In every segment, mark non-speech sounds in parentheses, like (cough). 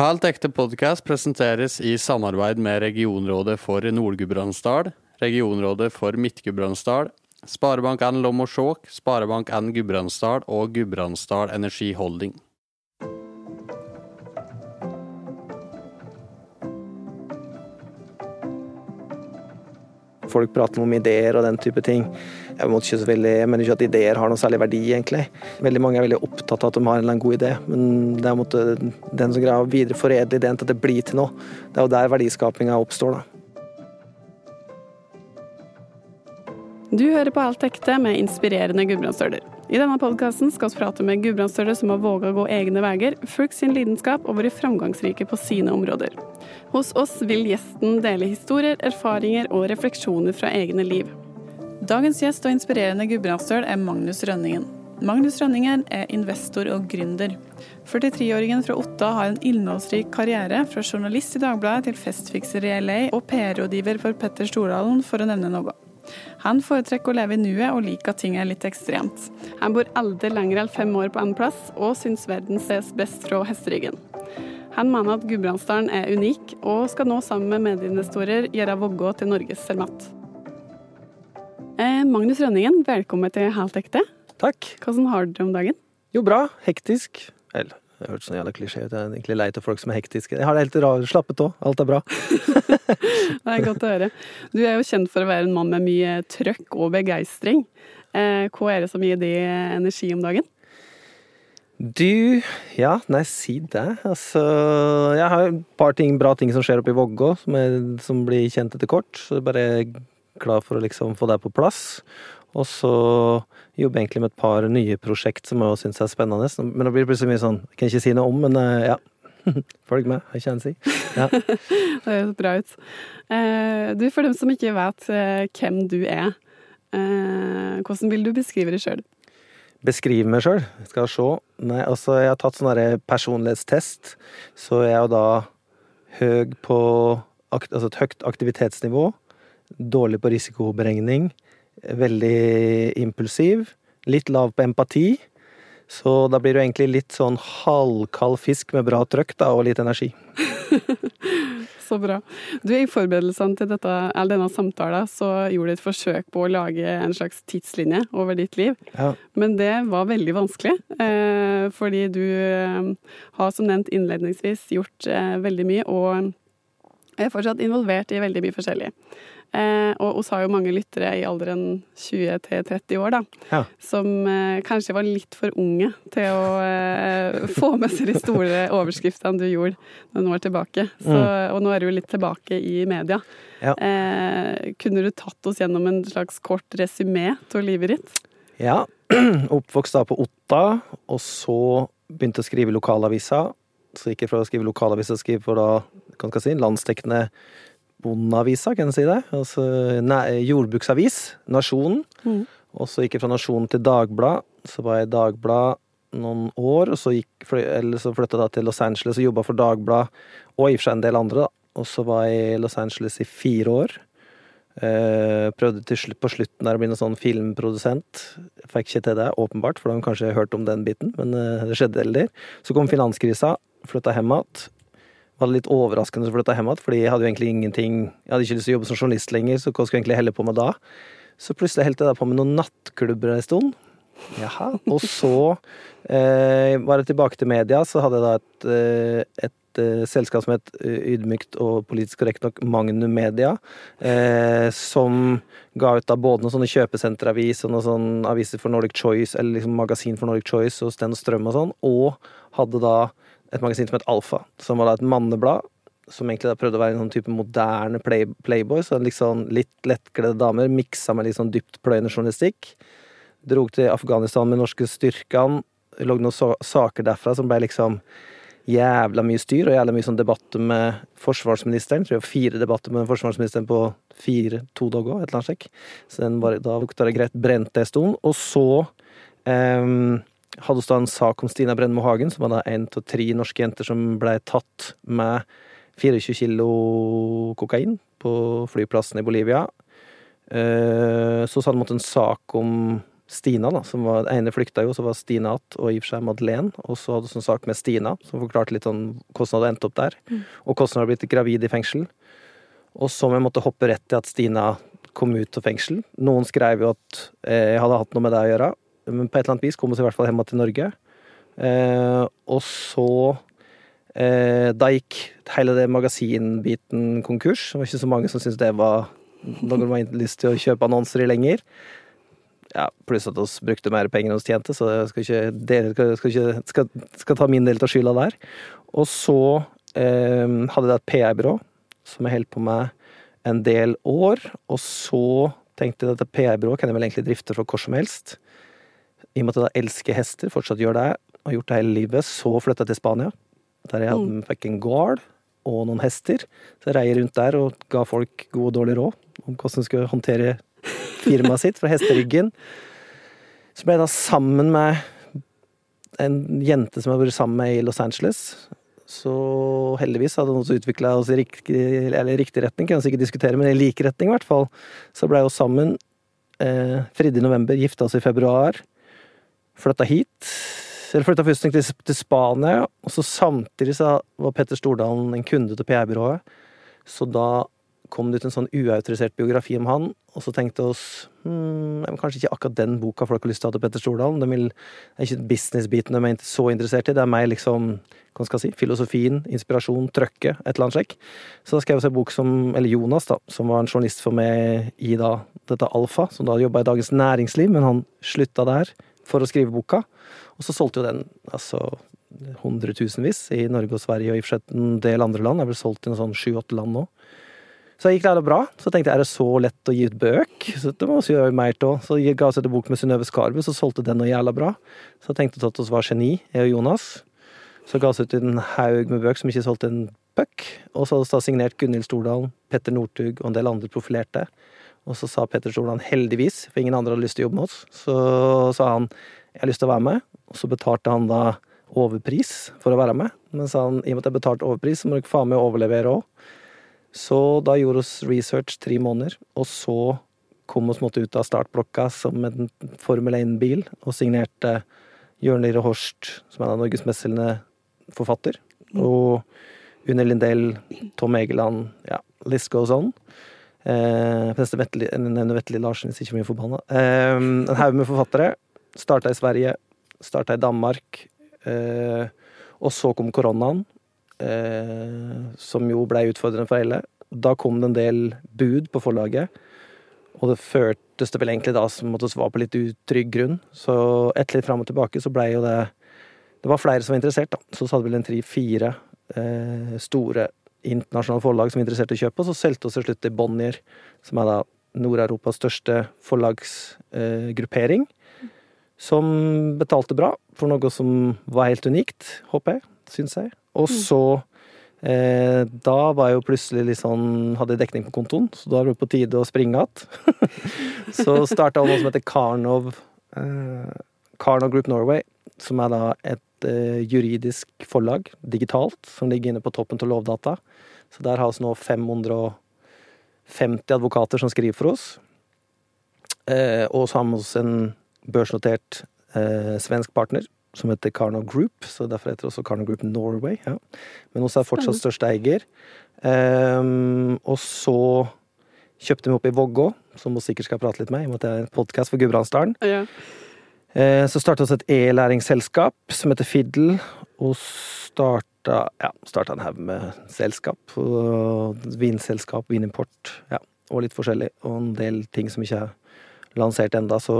Helt ekte podkast presenteres i samarbeid med Regionrådet for Nord-Gudbrandsdal, Regionrådet for Midt-Gudbrandsdal, Sparebank1 Lom og Skjåk, Sparebank1 Gudbrandsdal og Gudbrandsdal Energi Holding. Folk prater om ideer og den type ting. Jeg, ikke veldig, jeg mener ikke at ideer har noe særlig verdi, egentlig. Veldig mange er veldig opptatt av at de har en eller annen god idé, men det er måtte, den som greier å videreforedle ideen til at det blir til noe, det er jo der verdiskapinga oppstår. da. Du hører på Alt ekte med inspirerende gudbrandsdøler. I denne podkasten skal vi prate med gudbrandsdøler som har våga å gå egne veier, fulgt sin lidenskap og vært framgangsrike på sine områder. Hos oss vil gjesten dele historier, erfaringer og refleksjoner fra egne liv. Dagens gjest og inspirerende gudbrandsdøl er Magnus Rønningen. Magnus Rønningen er investor og gründer. 43-åringen fra Otta har en innholdsrik karriere, fra journalist i Dagbladet til festfikser i LA og PR-rådgiver for Petter Stordalen, for å nevne noe. Han foretrekker å leve i nuet og liker at ting er litt ekstremt. Han bor aldri lenger enn fem år på en plass, og syns verden ses best fra hesteryggen. Han mener at Gudbrandsdalen er unik, og skal nå sammen med medieinvestorer gjøre Vågå til Norges Cermat. Eh, Magnus Rønningen, velkommen til Helt ekte. Takk. Hvordan har du det om dagen? Jo, bra. Hektisk. Eller, det hørtes sånn jævla klisjé ut. Jeg er egentlig lei av folk som er hektiske. Jeg har det helt rar, slappet av. Alt er bra. (laughs) det er godt å høre. Du er jo kjent for å være en mann med mye trøkk og begeistring. Eh, hva er det som gir deg energi om dagen? Du Ja, nei, si det. Altså Jeg har et par ting, bra ting som skjer oppe i Vågå, som, som, blir kjent etter kort. Så det bare glad for å liksom få det på plass. Og så jobber jeg egentlig med et par nye prosjekt som jeg syns er spennende. Men det blir plutselig mye sånn Jeg kan ikke si noe om, men ja. (laughs) Følg med, jeg kjenner si. Ja. (laughs) det høres bra ut. Eh, du, for dem som ikke vet eh, hvem du er, eh, hvordan vil du beskrive deg sjøl? Beskrive meg sjøl? Skal jeg se. Nei, altså, jeg har tatt sånn personlighetstest, så jeg er jo da høy på altså et høyt aktivitetsnivå, dårlig på risikoberegning veldig impulsiv. Litt lav på empati. Så da blir du egentlig litt sånn halvkald fisk med bra trøkk da, og litt energi. (laughs) så bra. Du, I forberedelsene til dette, denne samtalen så gjorde du et forsøk på å lage en slags tidslinje over ditt liv. Ja. Men det var veldig vanskelig, eh, fordi du eh, har som nevnt innledningsvis gjort eh, veldig mye, og er fortsatt involvert i veldig mye forskjellig. Eh, og oss har jo mange lyttere i alderen 20 til 30 år, da. Ja. Som eh, kanskje var litt for unge til å eh, få med seg de store overskriftene du gjorde noen år tilbake. Så, mm. Og nå er du jo litt tilbake i media. Ja. Eh, kunne du tatt oss gjennom en slags kort resymé av livet ditt? Ja. (clears throat) Oppvokst da på Otta, og så begynte å skrive lokalavisa. Så gikk jeg fra å skrive lokalavisa til å skrive for da, kan si, landsdekkende Bondeavisa, kan en si det. Altså, nei, jordbruksavis. Nasjonen. Mm. Og så gikk jeg fra Nasjonen til Dagblad. Så var jeg i Dagblad noen år, og så, gikk, så flytta jeg til Los Angeles og jobba for Dagblad, og i og for seg en del andre, da. Og så var jeg i Los Angeles i fire år. Eh, prøvde til på slutten der å bli noen sånn filmprodusent. Fikk ikke til det, åpenbart, for da har kanskje hørt om den biten, men eh, det skjedde heller. Så kom finanskrisa, flytta hjem igjen var det litt overraskende å flytte hjem igjen, fordi jeg hadde jo egentlig ingenting Jeg hadde ikke lyst til å jobbe som journalist lenger, så hva skulle jeg egentlig helle på med da? Så plutselig holdt jeg da på med noen nattklubber en stund. Jaha. Og så eh, var jeg tilbake til media, så hadde jeg da et, eh, et uh, selskap som het uh, ydmykt og politisk korrekt nok Magnum Media, eh, som ga ut da både noen sånne kjøpesenteravis og noen sånne aviser for Nordic Choice, eller liksom magasin for Nordic Choice og Sten og Strøm og sånn, og hadde da et magasin som het Alfa, som var da et manneblad. Som egentlig da prøvde å være en sånn type moderne play, playboy. Så liksom litt lettkledde damer miksa med litt sånn dyptpløyende journalistikk. Drog til Afghanistan med norske styrkene. Lå noen saker derfra som ble liksom jævla mye styr, og jævla mye sånn debatter med forsvarsministeren. Tror jeg fire debatter med forsvarsministeren på fire, to dager, et eller annet sjekk. Så den var, da lukta det greit brent en stund. Og så um, hadde også da en sak om Stina Brennmo Hagen, som var da én av tre norske jenter som ble tatt med 24 kilo kokain på flyplassen i Bolivia. Så så hadde mot en sak om Stina, da, som var, ene flykta jo, så var Stina att, og i og for seg Madeleine. Og så hadde vi en sak med Stina, som forklarte litt sånn hvordan hun hadde endt opp der. Og hvordan hun hadde blitt gravid i fengsel. Og som jeg måtte hoppe rett til at Stina kom ut av fengsel. Noen skrev jo at eh, jeg hadde hatt noe med det å gjøre, men på et eller annet vis kom hun seg i hvert fall hjem til Norge. Eh, og så eh, Da gikk hele det magasinbiten konkurs. Det var ikke så mange som syntes det var noe som hadde lyst til å kjøpe annonser i lenger. Ja, Pluss at vi brukte mer penger enn vi tjente, så jeg skal ikke, dele, skal, ikke, skal, skal ta min del av skylda der. Og så eh, hadde jeg et PR-byrå som jeg holdt på med en del år. Og så tenkte jeg at PR-byrået kan jeg vel egentlig drifte fra hvor som helst. I og med at jeg da elsker hester, fortsatt gjør det, har gjort det hele livet, så flytta jeg til Spania. Der jeg hadde, fikk en gård og noen hester. Så jeg rei rundt der og ga folk god og dårlig råd om hvordan de skulle håndtere firmaet sitt fra hesteryggen. Så ble jeg da sammen med en jente som jeg har vært sammen med i Los Angeles. Så heldigvis hadde hun utvikla oss i riktig, eller riktig retning, kan vi ikke diskutere, men i lik retning i hvert fall. Så blei vi sammen. Eh, Fridde i november, gifta oss i februar. Flytta hit. Eller flytta først til, til Spania, og så samtidig så var Petter Stordalen en kunde til PR-byrået. Så da kom det ut en sånn uautorisert biografi om han, og så tenkte oss hmm, kanskje ikke akkurat den boka folk har lyst til å ha til Petter Stordalen. Det er ikke business-biten de er så interessert i, det er mer liksom hva skal jeg si, filosofien, inspirasjon, trøkket, et eller annet slik. Så da skrev vi oss en bok som, eller Jonas, da, som var en journalist for meg i da, dette Alfa, som da jobba i Dagens Næringsliv, men han slutta der for å skrive boka. Og så solgte jo den altså hundretusenvis i Norge og Sverige og i og en del andre land. Det vel solgt i noen sånn sju-åtte land nå. Så jeg gikk det bra. Så tenkte jeg er det så lett å gi ut bøk? Så det må vi gjøre mer til. Så jeg ga oss etter bok med Synnøve Skarbø, så solgte den noe jævla bra. Så jeg tenkte at vi var geni, jeg og Jonas. Så ga oss ut en haug med bøk som ikke solgte en puck. Og så hadde vi signert Gunhild Stordalen, Petter Northug og en del andre profilerte. Og så sa Petter Stordalen heldigvis, for ingen andre hadde lyst til å jobbe med oss, så sa han jeg har lyst til å være med. Og så betalte han da overpris for å være med. Men sa han i og med at jeg betalte overpris, så må dere faen meg overlevere òg. Så da gjorde vi research tre måneder, og så kom vi måtte ut av startblokka som en Formel 1-bil, og signerte Jørn Lire Horst, som er en av Norges forfatter, og Unni Lindell, Tom Egeland, ja, list goes on. Eh, nevner Vetle Larsen, hvis ikke blir forbanna. Eh, en haug med forfattere. Starta i Sverige, starta i Danmark. Eh, og så kom koronaen, eh, som jo blei utfordrende for alle. Da kom det en del bud på forlaget, og det førtes det vel egentlig da som vi var på litt utrygg grunn. Så etter litt fram og tilbake så blei jo det Det var flere som var interessert, da. Så så hadde vel en tre-fire eh, store internasjonale forlag som var interessert i å kjøpe, og så solgte vi til slutt til Bonnier, som er da Nord-Europas største forlagsgruppering. Eh, som betalte bra for noe som var helt unikt, håper jeg, syns jeg. Og så eh, Da var jeg jo plutselig litt sånn Hadde dekning på kontoen, så da var det på tide å springe igjen. (laughs) så starta noe som heter Karnov eh, Karnov Group Norway, som er da et juridisk forlag, digitalt, som ligger inne på toppen av Lovdata. Så der har vi nå 550 advokater som skriver for oss. Eh, og så har vi oss en børsnotert eh, svensk partner som heter Karnov Group, så derfor heter det også Karnov Group Norway. Ja. Men også er fortsatt største eier. Um, og så kjøpte vi opp i Vågå, som vi sikkert skal prate litt med, i og med at det er en podkast for Gudbrandsdalen. Ja. Uh, så starta vi et e-læringsselskap som heter Fiddle, og starta ja, starta en haug med selskap. Vinselskap, vinimport, ja, og litt forskjellig. Og en del ting som ikke er lansert enda, så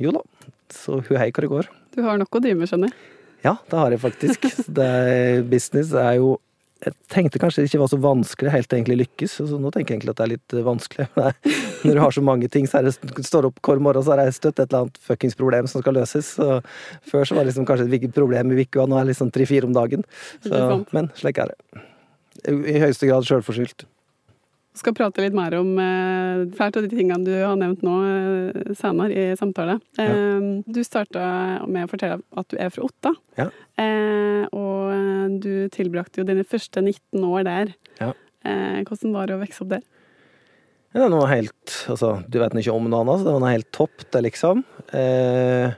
jo da. Så hu hei hvor det går. Du har nok å drive med, skjønner jeg. Ja, det har jeg faktisk. (laughs) Det er, business er jo Jeg tenkte kanskje det ikke var så vanskelig helt egentlig lykkes, så nå tenker jeg egentlig at det er litt vanskelig. Når du har så mange ting, så er det står opp hver morgen, så er det støtt et eller annet fuckings problem som skal løses. Så før så var det liksom kanskje et problem i uka, nå er det liksom tre-fire om dagen. Så, men slik er det. I høyeste grad sjølforskyldt skal prate litt mer om eh, flere av de tingene du har nevnt nå eh, senere i samtale. Ja. Eh, du starta med å fortelle at du er fra Otta. Ja. Eh, og du tilbrakte jo dine første 19 år der. Ja. Eh, hvordan var det å vokse opp der? Det var helt Altså, du vet ikke om noe annet, så det var noe helt topp, det, liksom. Eh,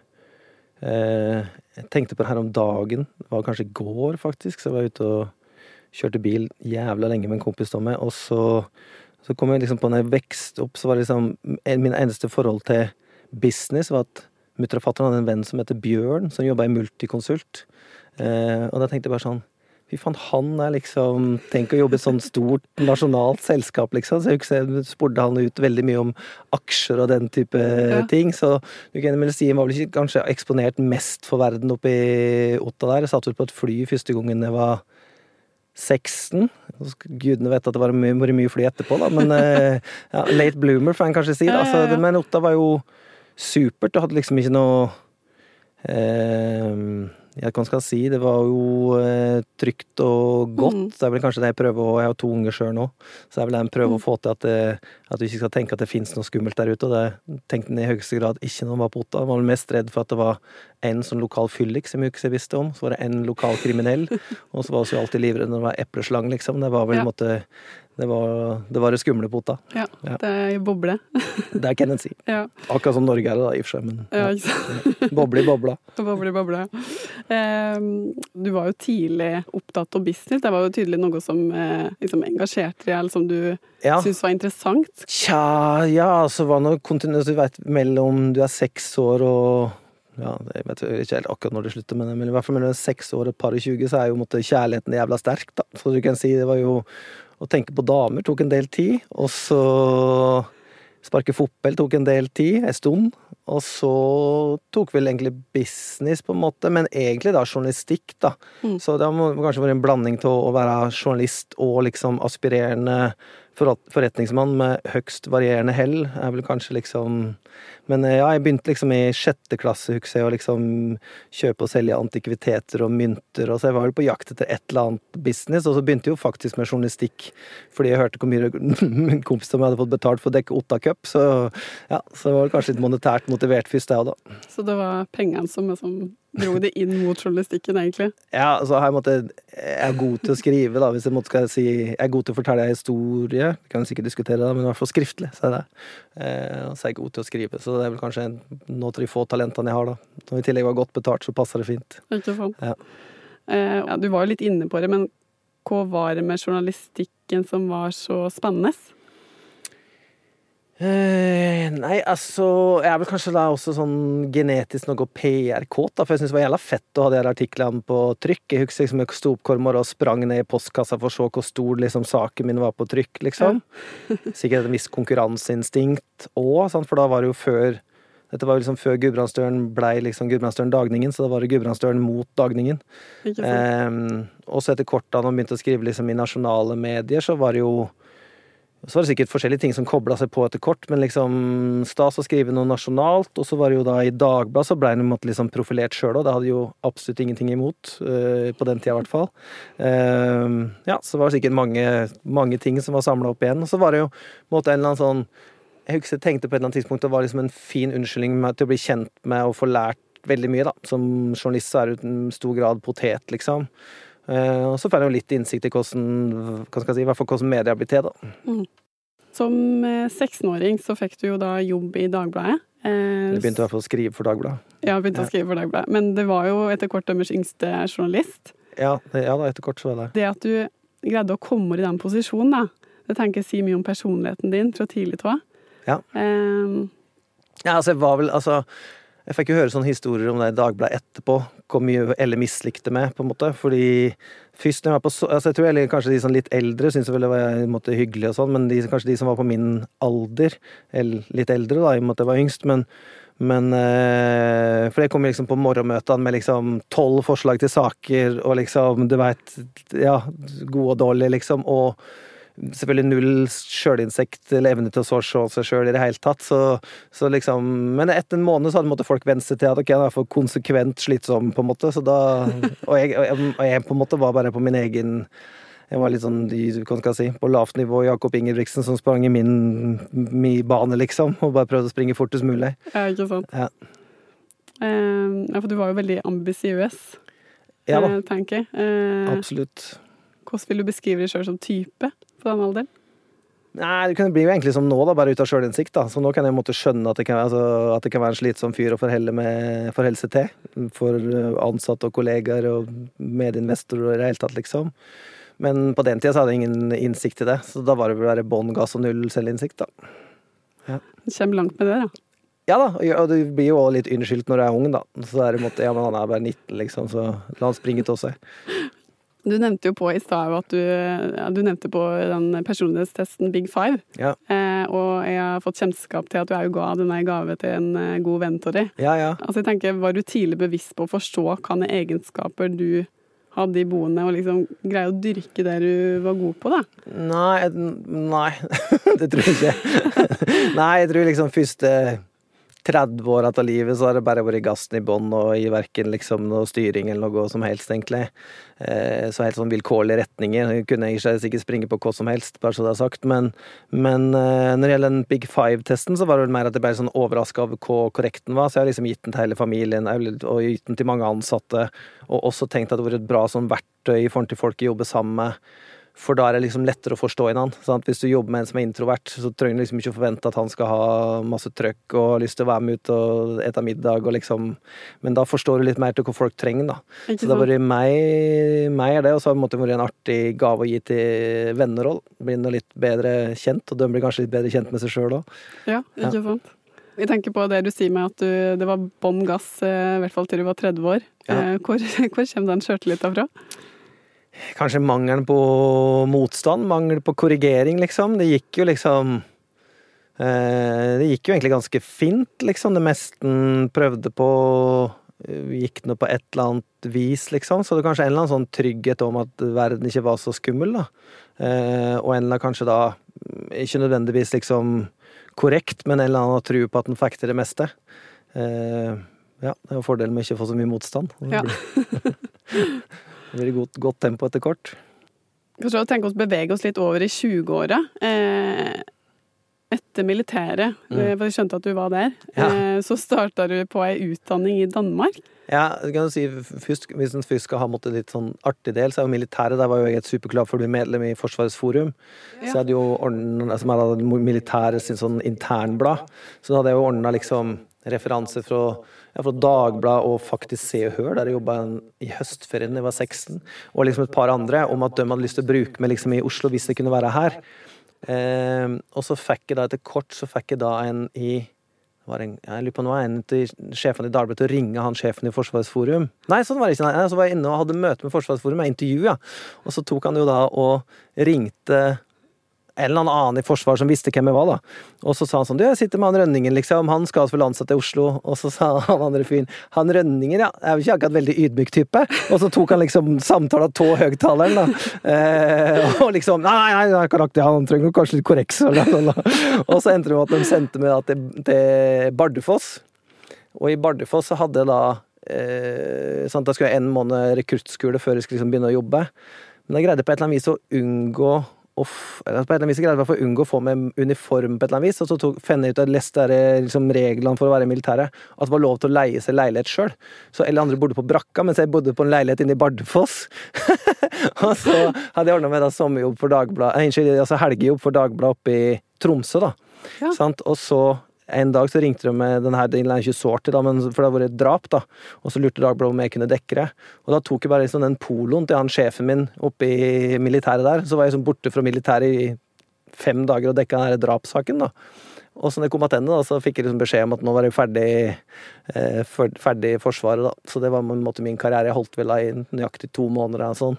eh, jeg tenkte på det her om dagen. Det var kanskje i går, faktisk. Så jeg var ute og kjørte bil jævla lenge med en kompis av meg, og så, så kom jeg liksom på når jeg vokste opp, så var det liksom Min eneste forhold til business var at mutter og fatter'n hadde en venn som heter Bjørn, som jobba i Multiconsult. Eh, og da tenkte jeg bare sånn Fy faen, han er liksom Tenk å jobbe i et sånt stort nasjonalt selskap, liksom. Så jeg spurte han ut veldig mye om aksjer og den type Ja. ting. Så du kan vel si han var vel ikke kanskje eksponert mest for verden oppe i Otta der. Jeg satt vel på et fly første gangen jeg var 16. Gudene vet at det var mye, mye fly etterpå, da, men eh, ja, late bloomer, får en kanskje si. Ja, Da. ja, ja. Så, men Otta var jo supert. Du hadde liksom ikke noe eh, ja, kan skal si, det var jo eh, trygt og godt. Mm. Det er vel kanskje det jeg prøver å Jeg har to unger sjøl nå, så det er vel det jeg prøver Mm. å få til at, det, at du ikke skal tenke at det fins noe skummelt der ute. Og det tenkte en i høyeste grad ikke når jeg var på Otta. Jeg var mest redd for at det var en sånn lokal fyllik som jeg ikke visste om. Så var det en lokal kriminell, (laughs) og så var vi alltid livredde når det var epleslang, liksom. Det var vel Ja. måte det var, det var det skumle pota. Ja, Ja. det er i boble. (laughs) Det er en si. Ja, Akkurat som Norge er det, da, i og for seg. Men ja ja. (laughs) boble i bobla. (laughs) Boble, i bobla. Eh, du var jo tidlig opptatt av business. Det var jo tydelig noe som eh, liksom engasjerte deg, eller som du Ja. syntes var interessant. Tja, ja, så var det kontinuerlig Du veit mellom du er seks år og ja, Jeg vet ikke helt akkurat når det slutter, men, men i hvert fall mellom seks år og et par og tjue, så er jo måtte, kjærligheten jævla sterk, da. Så du kan si det var jo Å tenke på damer tok en del tid, og så Sparke fotball tok en del tid, en stund. Og så tok vel egentlig business, på en måte, men egentlig da journalistikk, da. Mm. Så det har kanskje vært en blanding til å være journalist og liksom aspirerende forretningsmann med høgst varierende hell, er vel kanskje liksom Men eh, ja, jeg begynte liksom i sjette klasse, husker jeg, å liksom kjøpe og selge antikviteter og mynter, og så jeg var vel på jakt etter et eller annet business, og så begynte jeg jo faktisk med journalistikk, fordi jeg hørte hvor mye (laughs) min kompis som hadde fått betalt for å dekke Otta Cup, så ja, så jeg var vel kanskje litt monetært motivert først, jeg òg, da. Så det var pengene som liksom dro det inn mot journalistikken, egentlig. Ja, altså her måtte jeg jeg er god til å skrive, da, hvis jeg måtte skal si Jeg er god til å fortelle en historie, vi kan sikkert diskutere det, men i hvert fall skriftlig, så er det. Eh, så er jeg god til å skrive, så det er vel kanskje noen noe av de få talentene jeg har, da. Når i tillegg var godt betalt, så passer det fint. Ja. Eh, ja, du var jo litt inne på det, men hva var det med journalistikken som var så spennende? Eh, nei, altså Jeg er vel kanskje da også sånn genetisk noe PR-kåt, da, for jeg syns det var jævla fett å ha de her artiklene på trykk. Jeg husker liksom jeg sto opp hver morgen og sprang ned i postkassa for å se hvor stor liksom, saken min var på trykk, liksom. (laughs) Sikkert et visst konkurranseinstinkt òg, for da var det jo før dette var liksom før Gudbrandsdølen blei liksom Gudbrandsdølen Dagningen, så da var det Gudbrandsdølen mot Dagningen. Um, og så etter kort da man begynte å skrive liksom i nasjonale medier, så var det jo så var det sikkert forskjellige ting som kobla seg på etter kort, men liksom stas å skrive noe nasjonalt. Og så var det jo da i Dagbladet så blei han liksom profilert sjøl òg, det hadde jo absolutt ingenting imot. eh, på den tida, i hvert fall. Um, ja, så var det sikkert mange, mange ting som var samla opp igjen. Og så var det jo en måte en eller annen sånn Jeg husker jeg tenkte på et eller annet tidspunkt det var liksom en fin unnskyldning til å bli kjent med og få lært veldig mye, da. Som journalist så er du i stor grad potet, liksom. Eh, og så får jeg jo litt innsikt i hvordan, hva skal jeg si, i hvert fall hvordan media blir til, da. Som eh, 16-åring så fikk du jo da jobb i Dagbladet. Du begynte i hvert fall å skrive for Dagbladet. Ja, begynte å skrive for Dagbladet. Men det var jo etter kort deres yngste journalist. Ja, det, ja da, etter kort så var det. Det at du greide å komme i den posisjonen, da, det tenker jeg sier mye om personligheten din fra tidlig av. Ja. Um, Ja, altså, jeg var vel, altså Jeg fikk jo høre sånne historier om det i Dagbladet etterpå, hvor mye Elle mislikte meg, på en måte. Fordi først når jeg var på så, altså Jeg tror jeg, kanskje de som litt eldre syntes vel det var en måte, hyggelig og sånn, men de, kanskje de som var på min alder, eller litt eldre, da, i og med at jeg var yngst, men men eh, For jeg kom liksom på morgenmøtene med liksom tolv forslag til saker, og liksom, du veit Ja, gode og dårlige, liksom. Og selvfølgelig null sjølinsekt eller evne til å så se seg sjøl i det hele tatt. Så, så liksom Men etter en måned så hadde måtte folk vent seg til at ok, han er for konsekvent slitsom, på en måte. Så da Og jeg, og jeg, på en måte var bare på min egen jeg var litt sånn hva skal jeg si, på lavt nivå Jakob Ingebrigtsen som sprang i min, min bane, liksom. Og bare prøvde å springe fortest mulig. ja, ikke sant. Ja. Ja, for du var jo veldig ambisiøs, Ja da, eh, tenker jeg. Eh, absolutt. hvordan vil du beskrive deg sjøl som type på den alderen? Nei, det blir jo egentlig som nå, da, bare ut av sjølinnsikt. da. Så nå kan jeg måtte skjønne at det kan, altså, at det kan være en slitsom fyr å forholde, med, forholde seg til. For eh, ansatte og kollegaer og medinvestorer i det hele tatt, liksom. Men på den tida så hadde jeg ingen innsikt i det, så da var det bare bånn gass og null selvinnsikt, da. Du kommer langt med det, da. Ja da, og du blir jo også litt unnskyldt når du er ung, da. Så er det måte, ja, men han er bare 19, liksom, så la han springe til seg. Du nevnte jo på i stad at du, ja, du nevnte på den personlighetstesten Big Five. Ja. Eh, og jeg har fått kjennskap til at du òg ga denne i gave til en eh, god venn av deg. Ja, ja. Altså, jeg tenker, Var du tidlig bevisst på å forstå hvilke egenskaper du hadde i boende, og liksom greie å dyrke det du var god på, da? Nei, nei. (laughs) det tror jeg ikke. (laughs) nei, jeg tror liksom første 30 år av livet så har det bare vært gassen i bånn og i verken liksom noe styring eller noe som helst, egentlig. Eh, så helt sånn vilkårlige retninger. Jeg kunne ikke sikkert springe på hva som helst, bare så det er sagt. Men, men eh, når det gjelder den Big Five-testen, så var det vel mer at jeg ble sånn overraska over hvor korrekt den var. Så jeg har liksom gitt den til hele familien, og gitt den til mange ansatte. Og også tenkt at det var et bra sånn verktøy i forhold til folk jeg jobber sammen med. For da er det liksom lettere å forstå en annen. Sant? Hvis du jobber med en som er introvert, så trenger du liksom ikke å forvente at han skal ha masse trøkk og lyst til å være med ut og ete middag og liksom Men da forstår du litt mer til hva folk trenger, da. Så det har vært meg, meg er det, og så har det vært en artig gave å gi til venner òg. Blir nå litt bedre kjent, og de blir kanskje litt bedre kjent med seg sjøl òg. Ja, ikke sant? Jeg tenker på det du sier med at du, det var bånn gass, eh, i hvert fall til du var 30 år. Ja. Eh, Hvor, (laughs) hvor kommer den sjøltilliten fra? Kanskje mangelen på motstand, mangel på korrigering, liksom. Det gikk jo liksom eh, Det gikk jo egentlig ganske fint, liksom. Det meste en prøvde på eh, gikk nå på et eller annet vis, liksom. Så det er kanskje en eller annen sånn trygghet om at verden ikke var så skummel, da. Eh, og en eller annen kanskje da ikke nødvendigvis liksom korrekt, men en eller annen tro på at en fikk til det meste. Ja, det er jo fordelen med ikke å få så mye motstand. Ja. (laughs) (laughs) Det blir godt, godt tempo etter kort. Kanskje å tenke oss bevege oss litt over i 20-åra. Eh, etter militæret, mm. for jeg skjønte at du var der. Ja. eh, så starta du på ei utdanning i Danmark. Ja, kan du si, først, Hvis en først skal ha måttet litt sånn artig del, så er jo militæret Der var jo jeg et superklar for å bli medlem i Forsvarets forum. Så jeg hadde jo ordnet, som hadde militæret sin sånn internblad. Så da hadde jeg jo ordna liksom referanser fra, ja, fra Dagbladet og faktisk Se og Hør, der jeg jobba i høstferien da jeg var 16, og liksom et par andre, om at de hadde lyst til å bruke meg liksom i Oslo hvis jeg kunne være her. Eh, og så fikk jeg da etter kort så fikk jeg da en i en, jeg lurer på nå en til sjefen i Dagbladet til å ringe han sjefen i Forsvarets forum. Nei, sånn var det ikke. Nei, så var jeg inne og hadde møte med Forsvarets forum, med intervju, ja. Og så tok han jo da og ringte eller annen i Forsvaret som visste hvem jeg var, da. Og så sa han sånn Du, jeg sitter med han Rønningen, liksom. Han skal vel ansatt til Oslo. Og så sa (laughs) han andre fyren Han Rønningen, ja. Er jo ikke akkurat veldig ydmyk type. Og så tok han liksom samtalen av høgtaleren, da. Eh, og liksom Nei, nei, nei, karakter, han trenger kanskje litt korreks. Og, og så endte det med at de sendte meg da til, til Bardufoss. Og i Bardufoss så hadde jeg da eh, sant, Da skulle jeg en måned rekruttskole før jeg skulle liksom begynne å jobbe. Men jeg greide på et eller annet vis å unngå å eller på et eller annet vis greide fall å unngå å få med uniform på et eller annet vis. Og så tok, fant jeg ut at leste der, liksom, reglene for å være i militæret. At det var lov til å leie seg leilighet sjøl. Så alle andre bodde på brakka, mens jeg bodde på en leilighet inne i Bardufoss. (laughs) og så hadde jeg ordna meg da sommerjobb for Dagbladet, eh, altså helgejobb for Dagbladet oppe i Tromsø, da. Ja. Sant? Og så en dag så ringte de med den her, den er ikke sårt, da, men for det har vært et drap, da. Og så lurte Dagbladet om jeg kunne dekke det. Og da tok jeg bare liksom den poloen til han sjefen min oppe i militæret der. Så var jeg liksom borte fra militæret i fem dager og dekka den her drapssaken, da. Og så når jeg kom tilbake, så fikk jeg liksom beskjed om at nå var jeg ferdig, eh, ferdig i Forsvaret, da. Så det var en måte min karriere. Jeg holdt vel da i nøyaktig to måneder eller sånn.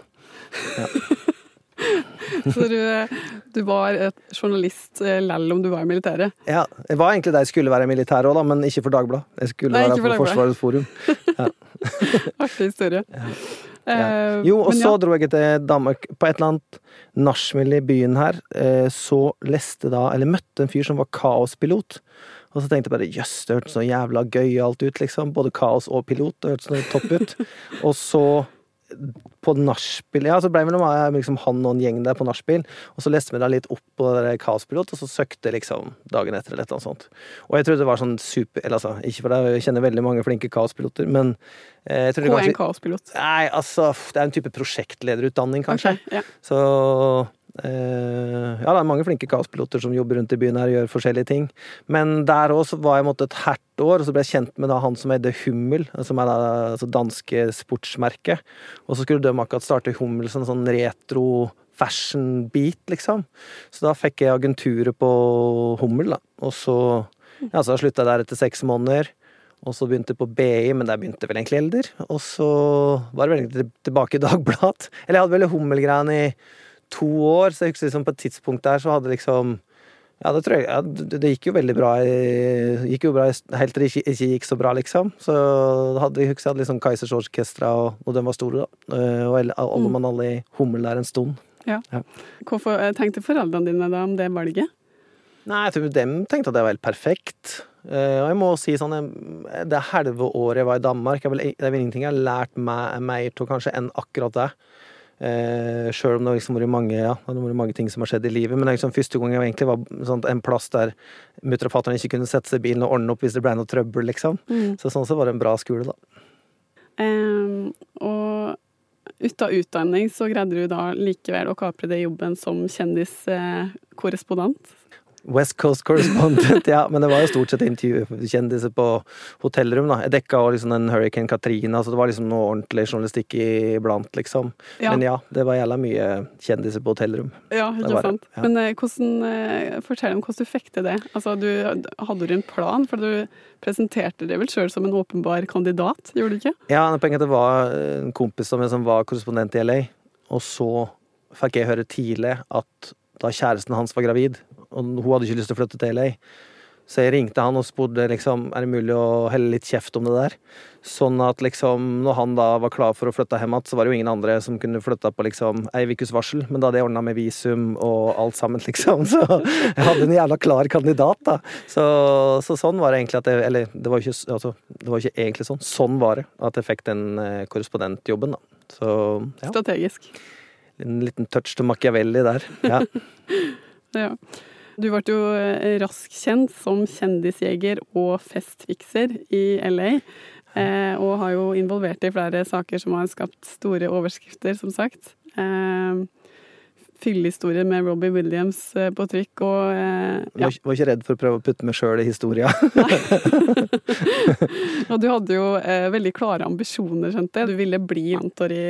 (laughs) (laughs) Så du, du var et journalist eh, lell om du var i militæret. Ja, jeg var egentlig der jeg skulle være i militæret òg, da, men ikke for Dagbladet. Jeg skulle Nei, være på for for Forsvarets forum. (laughs) Artig historie. Ja. Ja. Jo, og men så dro jeg til Danmark. På et eller annet nachspiel i byen her, eh, så leste da, eller møtte en fyr som var kaospilot. Og så tenkte jeg bare jøss, det hørtes så jævla gøyalt ut, liksom. Både kaos og pilot. Det hørtes topp ut. (laughs) og så på nachspiel Ja, så ble mellom med liksom han og en gjeng der på nachspiel, og så leste vi da litt opp på det kaospilot, og så søkte liksom dagen etter eller annet sånt. Og jeg trodde det var sånn super Eller altså, ikke for deg, jeg kjenner veldig mange flinke kaospiloter, men eh, jeg trodde Hvor kanskje en kaospilot. Nei, altså, det er en type prosjektlederutdanning, kanskje. Okay, ja. Så Eh, ja, det er mange flinke kaospiloter som jobber rundt i byen her og gjør forskjellige ting. Men der òg var jeg måtte et herdt år, og så ble jeg kjent med da han som heter Hummel, som er da altså danske sportsmerket. Og så skulle de akkurat starte Hummel som sånn retro fashion-beat, liksom. Så da fikk jeg agenturet på Hummel, da. Og så, ja, så slutta jeg der etter seks måneder. Og så begynte jeg på BI, men der begynte vel egentlig Elder. Og så var det vel egentlig tilbake i Dagbladet. Eller jeg hadde vel Hummel-greiene i to år, så jeg husker liksom på et tidspunkt der så hadde liksom ja, det tror jeg. Ja, det, gikk jo veldig bra. Gikk jo bra helt til det ikke, ikke, gikk så bra, liksom. Så hadde, jeg husker jeg hadde liksom Kaizers Orkestra, og, og de var store, da. Eh, og alle mm. alle i Hummel der en stund. Ja. ja. Hvorfor eh, tenkte foreldrene dine da om det valget? Nei, jeg tror dem tenkte at det var helt perfekt. Uh, og jeg må si sånn Det halve året jeg var i Danmark, det er vel ingenting jeg har lært meg mer av kanskje enn akkurat det. Eh, Sjøl om det liksom vært mange, ja, har mange ting som har skjedd i livet. Men det er liksom første gang jeg egentlig var sånn, en plass der mutter og fatter'n ikke kunne sette seg i bilen og ordne opp hvis det ble noe trøbbel, liksom. Mm. Så sånn så var det en bra skole, da. Um, og ut av utdanning så greide du da likevel å kapre det jobben som kjendiskorrespondent? West Coast Correspondent, (laughs) ja. Men det var jo stort sett intervjukjendiser på hotellrom, da. Jeg dekka òg liksom den Hurricane Katrina, så det var liksom noe ordentlig journalistikk iblant, liksom. Ja. Men ja, det var jævla mye kjendiser på hotellrom. Ja, ikke sant. Ja. Men eh, hvordan eh, Fortell om hvordan du fikk til det. Altså, du hadde du en plan? For du presenterte deg vel sjøl som en åpenbar kandidat, gjorde du ikke? Ja, poenget det var en kompis av meg som var korrespondent i LA, og så fikk jeg høre tidlig at da kjæresten hans var gravid, og hun hadde ikke lyst til å flytte til LA. Så jeg ringte han og spurte liksom, er det mulig å helle litt kjeft om det der. Sånn at liksom, når han da var klar for å flytte hjem igjen, så var det jo ingen andre som kunne flytta på liksom ei ukes varsel. Men da hadde jeg ordna med visum og alt sammen, (laughs) liksom. Så jeg hadde en jævla klar kandidat, da. Så, så sånn var det egentlig at jeg Eller det var, ikke, altså, det var ikke egentlig sånn. Sånn var det at jeg fikk den eh, korrespondentjobben, da. Så ja. Strategisk. En liten touch til Machiavelli der. Ja. (laughs) ja. Du ble jo eh, raskt kjent som kjendisjeger og festfikser i LA. Eh, og har jo involvert i flere saker som har skapt store overskrifter, som sagt. Eh, Fyllehistorie med Robbie Williams på trykk og ja. var, ikke redd for å prøve å putte meg sjøl i historia. (laughs) (laughs) og du hadde jo veldig klare ambisjoner, skjønte jeg. Du ville bli mentor i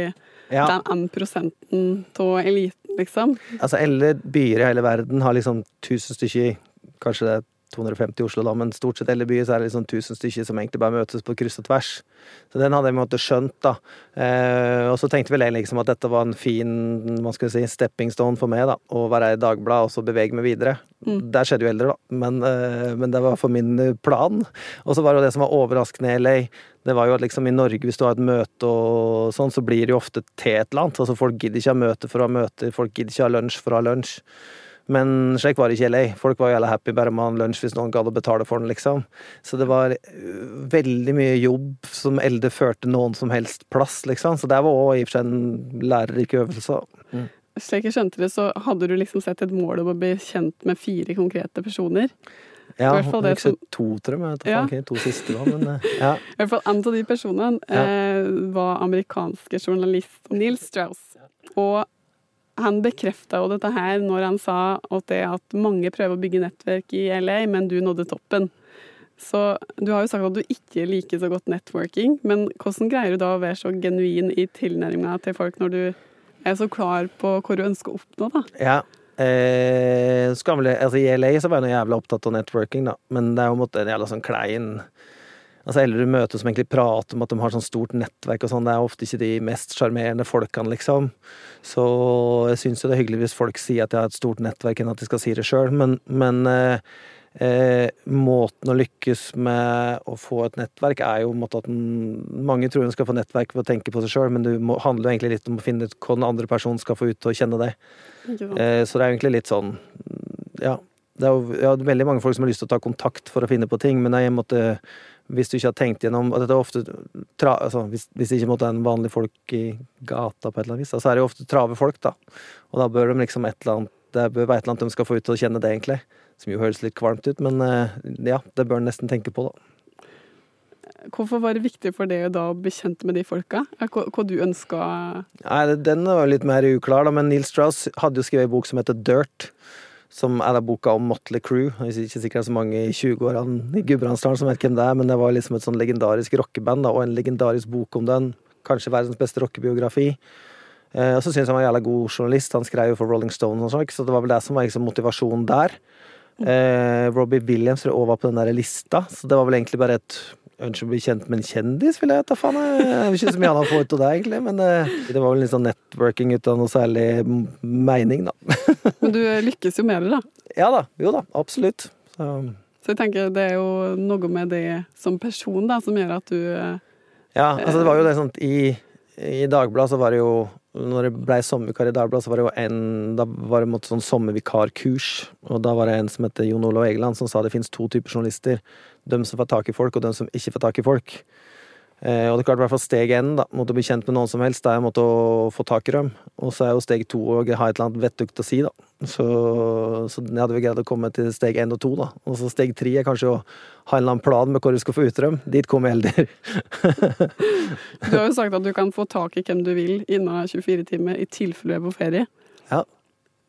ja. den prosenten av eliten, liksom. Altså, alle byer i hele verden har liksom tusen stykker, kanskje det er 250 i Oslo, da, men stort sett alle byer så er det liksom 1000 stykker som egentlig bare møtes på kryss og tvers. Så den hadde jeg måte skjønt, da. Eh, og så tenkte vel jeg liksom at dette var en fin man skal si, stepping stone for meg, da. Å være i Dagbladet og så bevege meg videre. Mm. Der skjedde jo eldre, da. Men, eh, men, det var for min plan. Og så var det jo det som var overraskende i LA det var jo at liksom i Norge, hvis du har et møte og sånn, så blir det jo ofte til et eller annet. Altså folk gidder ikke ha møte for å ha møte, folk gidder ikke ha lunsj for å ha lunsj. Men slik var det ikke i LA. Folk var jævla happy bare med å ha lunsj hvis noen gadd å betale for den, liksom. Så det var øh, veldig mye jobb som elde førte noen som helst plass, liksom. Så det var òg i og for seg en lærerik øvelse. Mm. Slik jeg skjønte det, så hadde du liksom sett et mål om å bli kjent med fire konkrete personer. Ja, I hvert fall det som, to, tror jeg. Ja. ikke, to siste, da. Men, eh, ja. (laughs) I hvert fall en av de personene ja. eh, var amerikanske journalist Neil Strauss. Og han bekrefta jo dette her når han sa at det at mange prøver å bygge nettverk i LA, men du nådde toppen. Så du har jo sagt at du ikke liker så godt networking, men hvordan greier du da å være så genuin i tilnærminga til folk når du er så klar på hva du ønsker å oppnå, da? Ja, Eh, vel, altså I LA så var jeg jævlig opptatt av networking, da, men det er jo en måte jævla sånn klein Altså Eller du møter som egentlig prater om at de har sånn stort nettverk og sånn, det er ofte ikke de mest sjarmerende folkene, liksom. Så jeg syns jo det er hyggelig hvis folk sier at de har et stort nettverk, enn at de skal si det sjøl, men, men eh, eh, måten å lykkes med å få et nettverk, er jo måte, at den, mange tror en skal få nettverk ved å tenke på seg sjøl, men det handler jo egentlig litt om å finne ut hva den andre personen skal få ut til å kjenne det. Eh, så det er egentlig litt sånn Ja. Det er jo ja, veldig mange folk som har lyst til å ta kontakt for å finne på ting, men jeg måtte hvis du ikke har tenkt gjennom og dette er ofte tra, altså, hvis, hvis, det ikke måtte en vanlig folk i gata, på et eller annet vis, så er det jo ofte trave folk, da. Og da bør de liksom et eller annet det bør være et eller annet de skal få ut til å kjenne det, egentlig. Som jo høres litt kvalmt ut, men eh, ja, det bør en nesten tenke på, da. hvorfor var det viktig for deg da å bli kjent med de folka? Hva, hva du ønska Nei, den var litt mer uklar, da, men Neil Strauss hadde jo skrevet en bok som heter Dirt. Som er da boka om Motley Crew. Jeg er ikke sikkert så mange i 20-årene i Gudbrandsdalen som vet hvem det er, men det var liksom et sånn legendarisk rockeband, og en legendarisk bok om den. Kanskje verdens beste rockebiografi. Eh, og så syns jeg han var en jævla god journalist. Han skrev jo for Rolling Stone og sånn, så det var vel det som var liksom motivasjonen der. Eh, Robbie Williams tror jeg også var på den der lista, så det var vel egentlig bare et ønske å bli kjent med en kjendis, vil jeg ta faen. Jeg vet ikke så mye annet å få ut av det, egentlig, men eh, det var vel litt sånn networking uten noe særlig mening, da. (laughs) Men du lykkes jo med det, da. Ja da, jo da, absolutt. Så, Så jeg tenker det er jo noe med det som person da, som gjør at du eh, ja, altså det var jo det sånn i, i Dagbladet så var det jo når det ble sommervikar i Dagbladet, så var det jo en Da var det måte sånn sommervikarkurs, og da var det en som heter Jon Olav Egeland, som sa det finnes to typer journalister. De som får tak i folk, og de som ikke får tak i folk. Eh, og det er klart, i hvert fall steg én mot å bli kjent med noen som helst, det er måtte å få tak i dem. Og så er jo steg to å ha et eller annet vettugt å si, da. Så, så jeg hadde vel greid å komme til steg én og to, da. Og så steg tre er kanskje å ha en eller annen plan med hvor du skal få ut dem. Dit kom jeg heller. (laughs) Du har jo sagt at du kan få tak i hvem du vil innen 24 timer i tilfelle du er på ferie. Ja,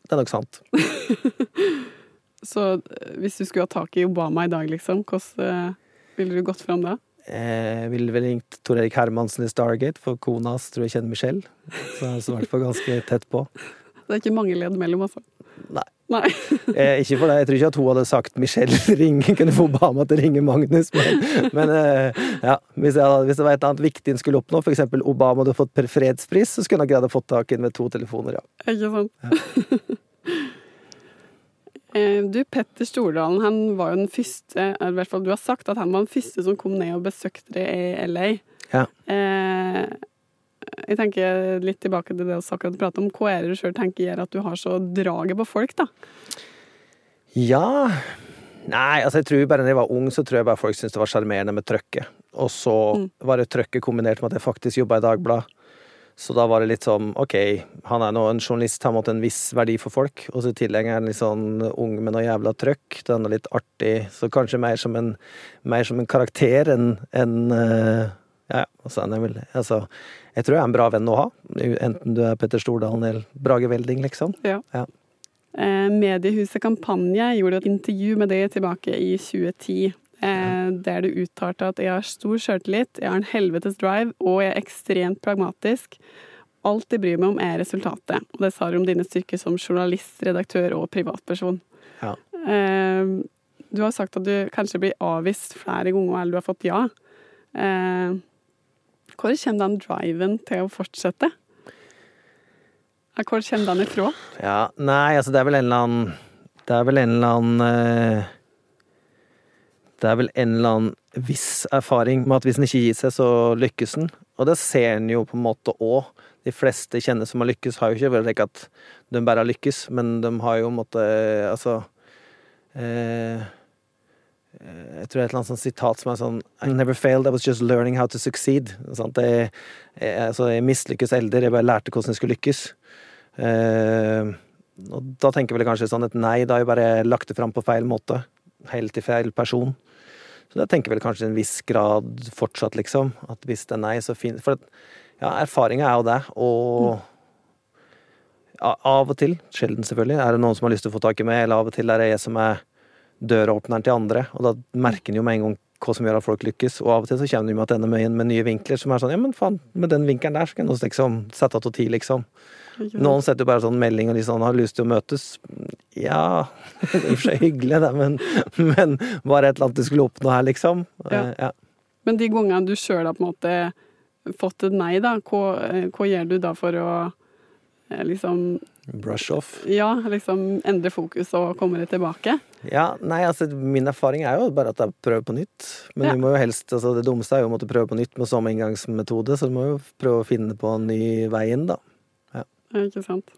det er nok sant. (laughs) Så eh, hvis du skulle ha tak i Obama i dag, liksom, hvordan eh, ville du gått fram da? Jeg ville vel ringt Tor Erik Hermansen i Stargate, for kona hans tror jeg kjenner Michelle. Så jeg er i hvert fall ganske tett på. (laughs) Det er ikke mange ledd mellom, altså. Nei. Nei. (laughs) Eh, ikke for deg. jeg tror ikke at hun hadde sagt Michelle (laughs) ring, kunne få Obama til å ringe Magnus, men, men eh, ja, hvis, jeg, hvis det var et annet viktig en skulle oppnå, f.eks. Obama hadde fått per fredspris, så skulle han greid å få tak i den med to telefoner, ja. Ikke sant? Eh, Du, Petter Stordalen, han var jo den første i hvert fall Du har sagt at han var den første som kom ned og besøkte deg i LA. Ja. Eh, jeg tenker litt tilbake til det vi akkurat pratet om. Hva er det du sjøl tenker gjør at du har så draget på folk, da? Ja Nei, altså jeg tror bare da jeg var ung, så tror jeg bare folk syntes det var sjarmerende med trøkket. Og så var det trøkket kombinert med at jeg faktisk jobba i Dagbladet. Så da var det litt sånn OK, han er nå en journalist, han måtte en viss verdi for folk. Og så i tillegg er han litt sånn ung med noe jævla trøkk. Den er litt artig. Så kanskje mer som en, mer som en karakter enn en, eh, Ja, altså, han er vel Altså, jeg tror jeg er en bra venn å ha. Enten du er Petter Stordalen eller Brage Welding, liksom. Ja. Ja. Eh, Mediehuset Kampanje gjorde et intervju med deg tilbake i 2010. Eh, der du uttalte at jeg har stor sjøltillit, jeg har en helvetes drive, og jeg er ekstremt pragmatisk. Alt jeg bryr meg om, er resultatet. Og det sa du om dine styrker som journalist, redaktør og privatperson. Ja. Eh, du har sagt at du kanskje blir avvist flere ganger, eller du har fått ja. Eh, hvor kommer den driven til å fortsette? Hvor kommer den ifra? Ja, nei, altså det er vel en eller annen Det er vel en eller annen eh, Det er vel en eller annen viss erfaring med at hvis en ikke gir seg, så lykkes en. Og det ser en jo på en måte òg. De fleste kjenner som har lykkes, har jo ikke vært at de bare har lykkes, men de har jo måtte Altså eh, jeg tror det er et eller annet sånt sitat som er sånn I never failed, I was just learning how to succeed. Sånn, Jeg, jeg, altså, jeg mislykkes eldre, jeg bare lærte hvordan jeg skulle lykkes. Eh, og da tenker jeg vel kanskje sånn et nei, da har jeg bare lagt det fram på feil måte. Helt til feil person. Så jeg tenker vel kanskje i en viss grad fortsatt, liksom. At hvis det er nei, så fint For ja, erfaringa er jo det, og ja, av og til, sjelden selvfølgelig, er det noen som har lyst til å få tak i meg, eller av og til er det jeg som er døråpneren til andre, og da merker en jo med en gang hva som gjør at folk lykkes, og av og til så kommer de med tilbake med, med nye vinkler som er sånn ja, men faen, med den vinkelen der så kan nå liksom sette av tid, liksom. Noen setter jo bare sånn melding og liksom har lyst til å møtes. Ja, (laughs) det er i og for seg hyggelig, det, men, men var det et eller annet du skulle oppnå her, liksom? Ja. Eh, ja. Men de gangene du sjøl har på en måte fått et nei, da, hva, eh, hva gjør du da for å eh, liksom Brush off. Ja, liksom endre fokus og komme deg tilbake? Ja, nei, altså min erfaring er jo bare at jeg prøver på nytt. Men Ja. du må jo helst, altså det dummeste er jo å måtte prøve på nytt med samme inngangsmetode, så du må jo prøve å finne på en ny vei inn, da. Ja, Ikke sant?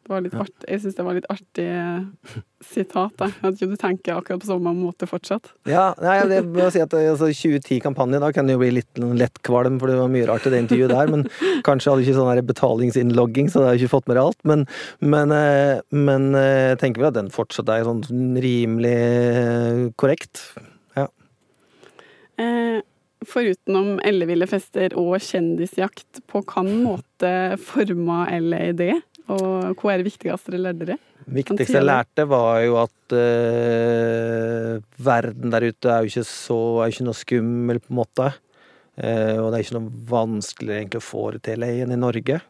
Det var litt artig. Jeg syns det var litt artig eh, sitat. Jeg om du tenker akkurat på samme måte fortsatt. Ja, nei, det må si at altså, 2010-kampanjen, da kan det jo bli litt lett kvalm, for det var mye rart i det intervjuet der, men kanskje hadde ikke sånn betalingsinnlogging, så det har jeg ikke fått med deg alt, men, men, eh, men eh, jeg tenker vel at den fortsatt er sånn rimelig eh, korrekt. Ja. Eh, forutenom elleville fester og kjendisjakt, på hvilken måte forma LAD? det? Og hva er det viktigste dere lærte dere? viktigste jeg lærte, var jo at uh, verden der ute er jo ikke så er ikke noe skummel, på en måte. Uh, og det er ikke noe vanskelig egentlig å få det til enn i Norge.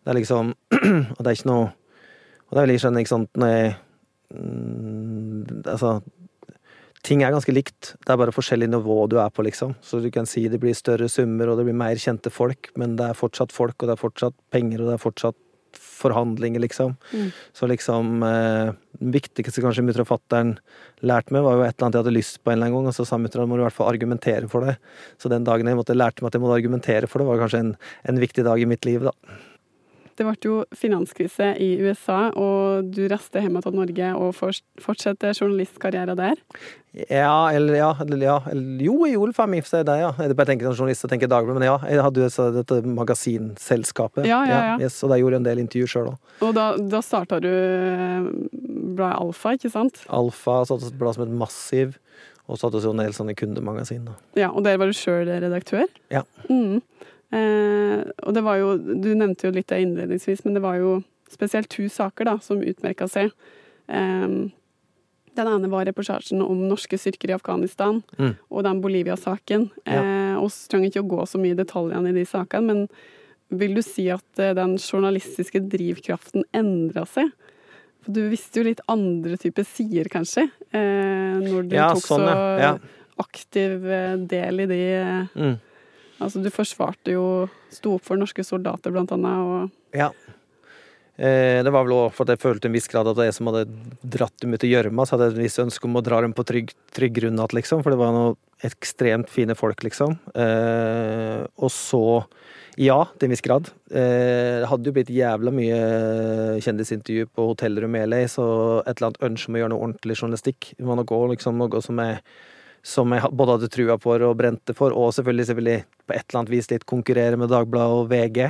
Det er liksom (clears throat) Og det er ikke noe Og det er vel ikke sånn, ikke sant, når jeg mm, Altså ting er ganske likt. Det er bare forskjellig nivå du er på, liksom. Så du kan si det blir større summer, og det blir mer kjente folk, men det er fortsatt folk, og det er fortsatt penger, og det er fortsatt forhandlinger, liksom. Mm. Så liksom eh, Det viktigste kanskje mutter og fatter'n lærte meg, var jo et eller annet jeg hadde lyst på en eller annen gang, og så sa mutter'n må du i hvert fall argumentere for det. Så den dagen jeg måtte lærte meg at jeg måtte argumentere for det, var kanskje en, en viktig dag i mitt liv, da. Det ble jo finanskrise i USA, og du reiste hjem til Norge og fortsatte journalistkarrieren der? Ja, eller ja, eller ja eller, Jo, jeg gjorde faen meg det, ja. Jeg bare tenker som journalist og tenker Dagbladet, men ja. Jeg hadde jo dette magasinselskapet, ja, ja, ja. Yes, og da gjorde jeg en del intervjuer sjøl òg. Og da, da starta du eh, bladet Alfa, ikke sant? Alfa satte et blad som het Massiv, og satte oss jo en del sånne kundemagasin. Da. Ja, Og der var du sjøl redaktør? Ja. Mm. Eh, og det var jo Du nevnte jo litt det innledningsvis, men det var jo spesielt to saker da, som utmerka seg. Eh, den ene var reportasjen om norske styrker i Afghanistan mm. og den Bolivia-saken. Ja. Eh, oss trenger ikke å gå så mye i detaljene i de sakene, men vil du si at eh, den journalistiske drivkraften endra seg? For du visste jo litt andre typer sider, kanskje, eh, når du ja, tok sånn, så ja. aktiv eh, del i de mm Altså, du forsvarte jo Sto opp for norske soldater, blant annet, og Ja. Eh, det var vel òg fordi jeg følte en viss grad at jeg som hadde dratt dem ut i gjørma, så hadde jeg et visst ønske om å dra dem på trygg, trygg grunn igjen, liksom. For det var noe ekstremt fine folk, liksom. Eh, og så ja, til en viss grad. Eh, det hadde jo blitt jævla mye kjendisintervju på hotellrom i LA, så et eller annet ønske om å gjøre noe ordentlig journalistikk det var nok liksom noe som jeg som jeg både hadde trua på og brente for, og selvfølgelig, selvfølgelig på et eller annet vis litt konkurrere med Dagbladet og VG.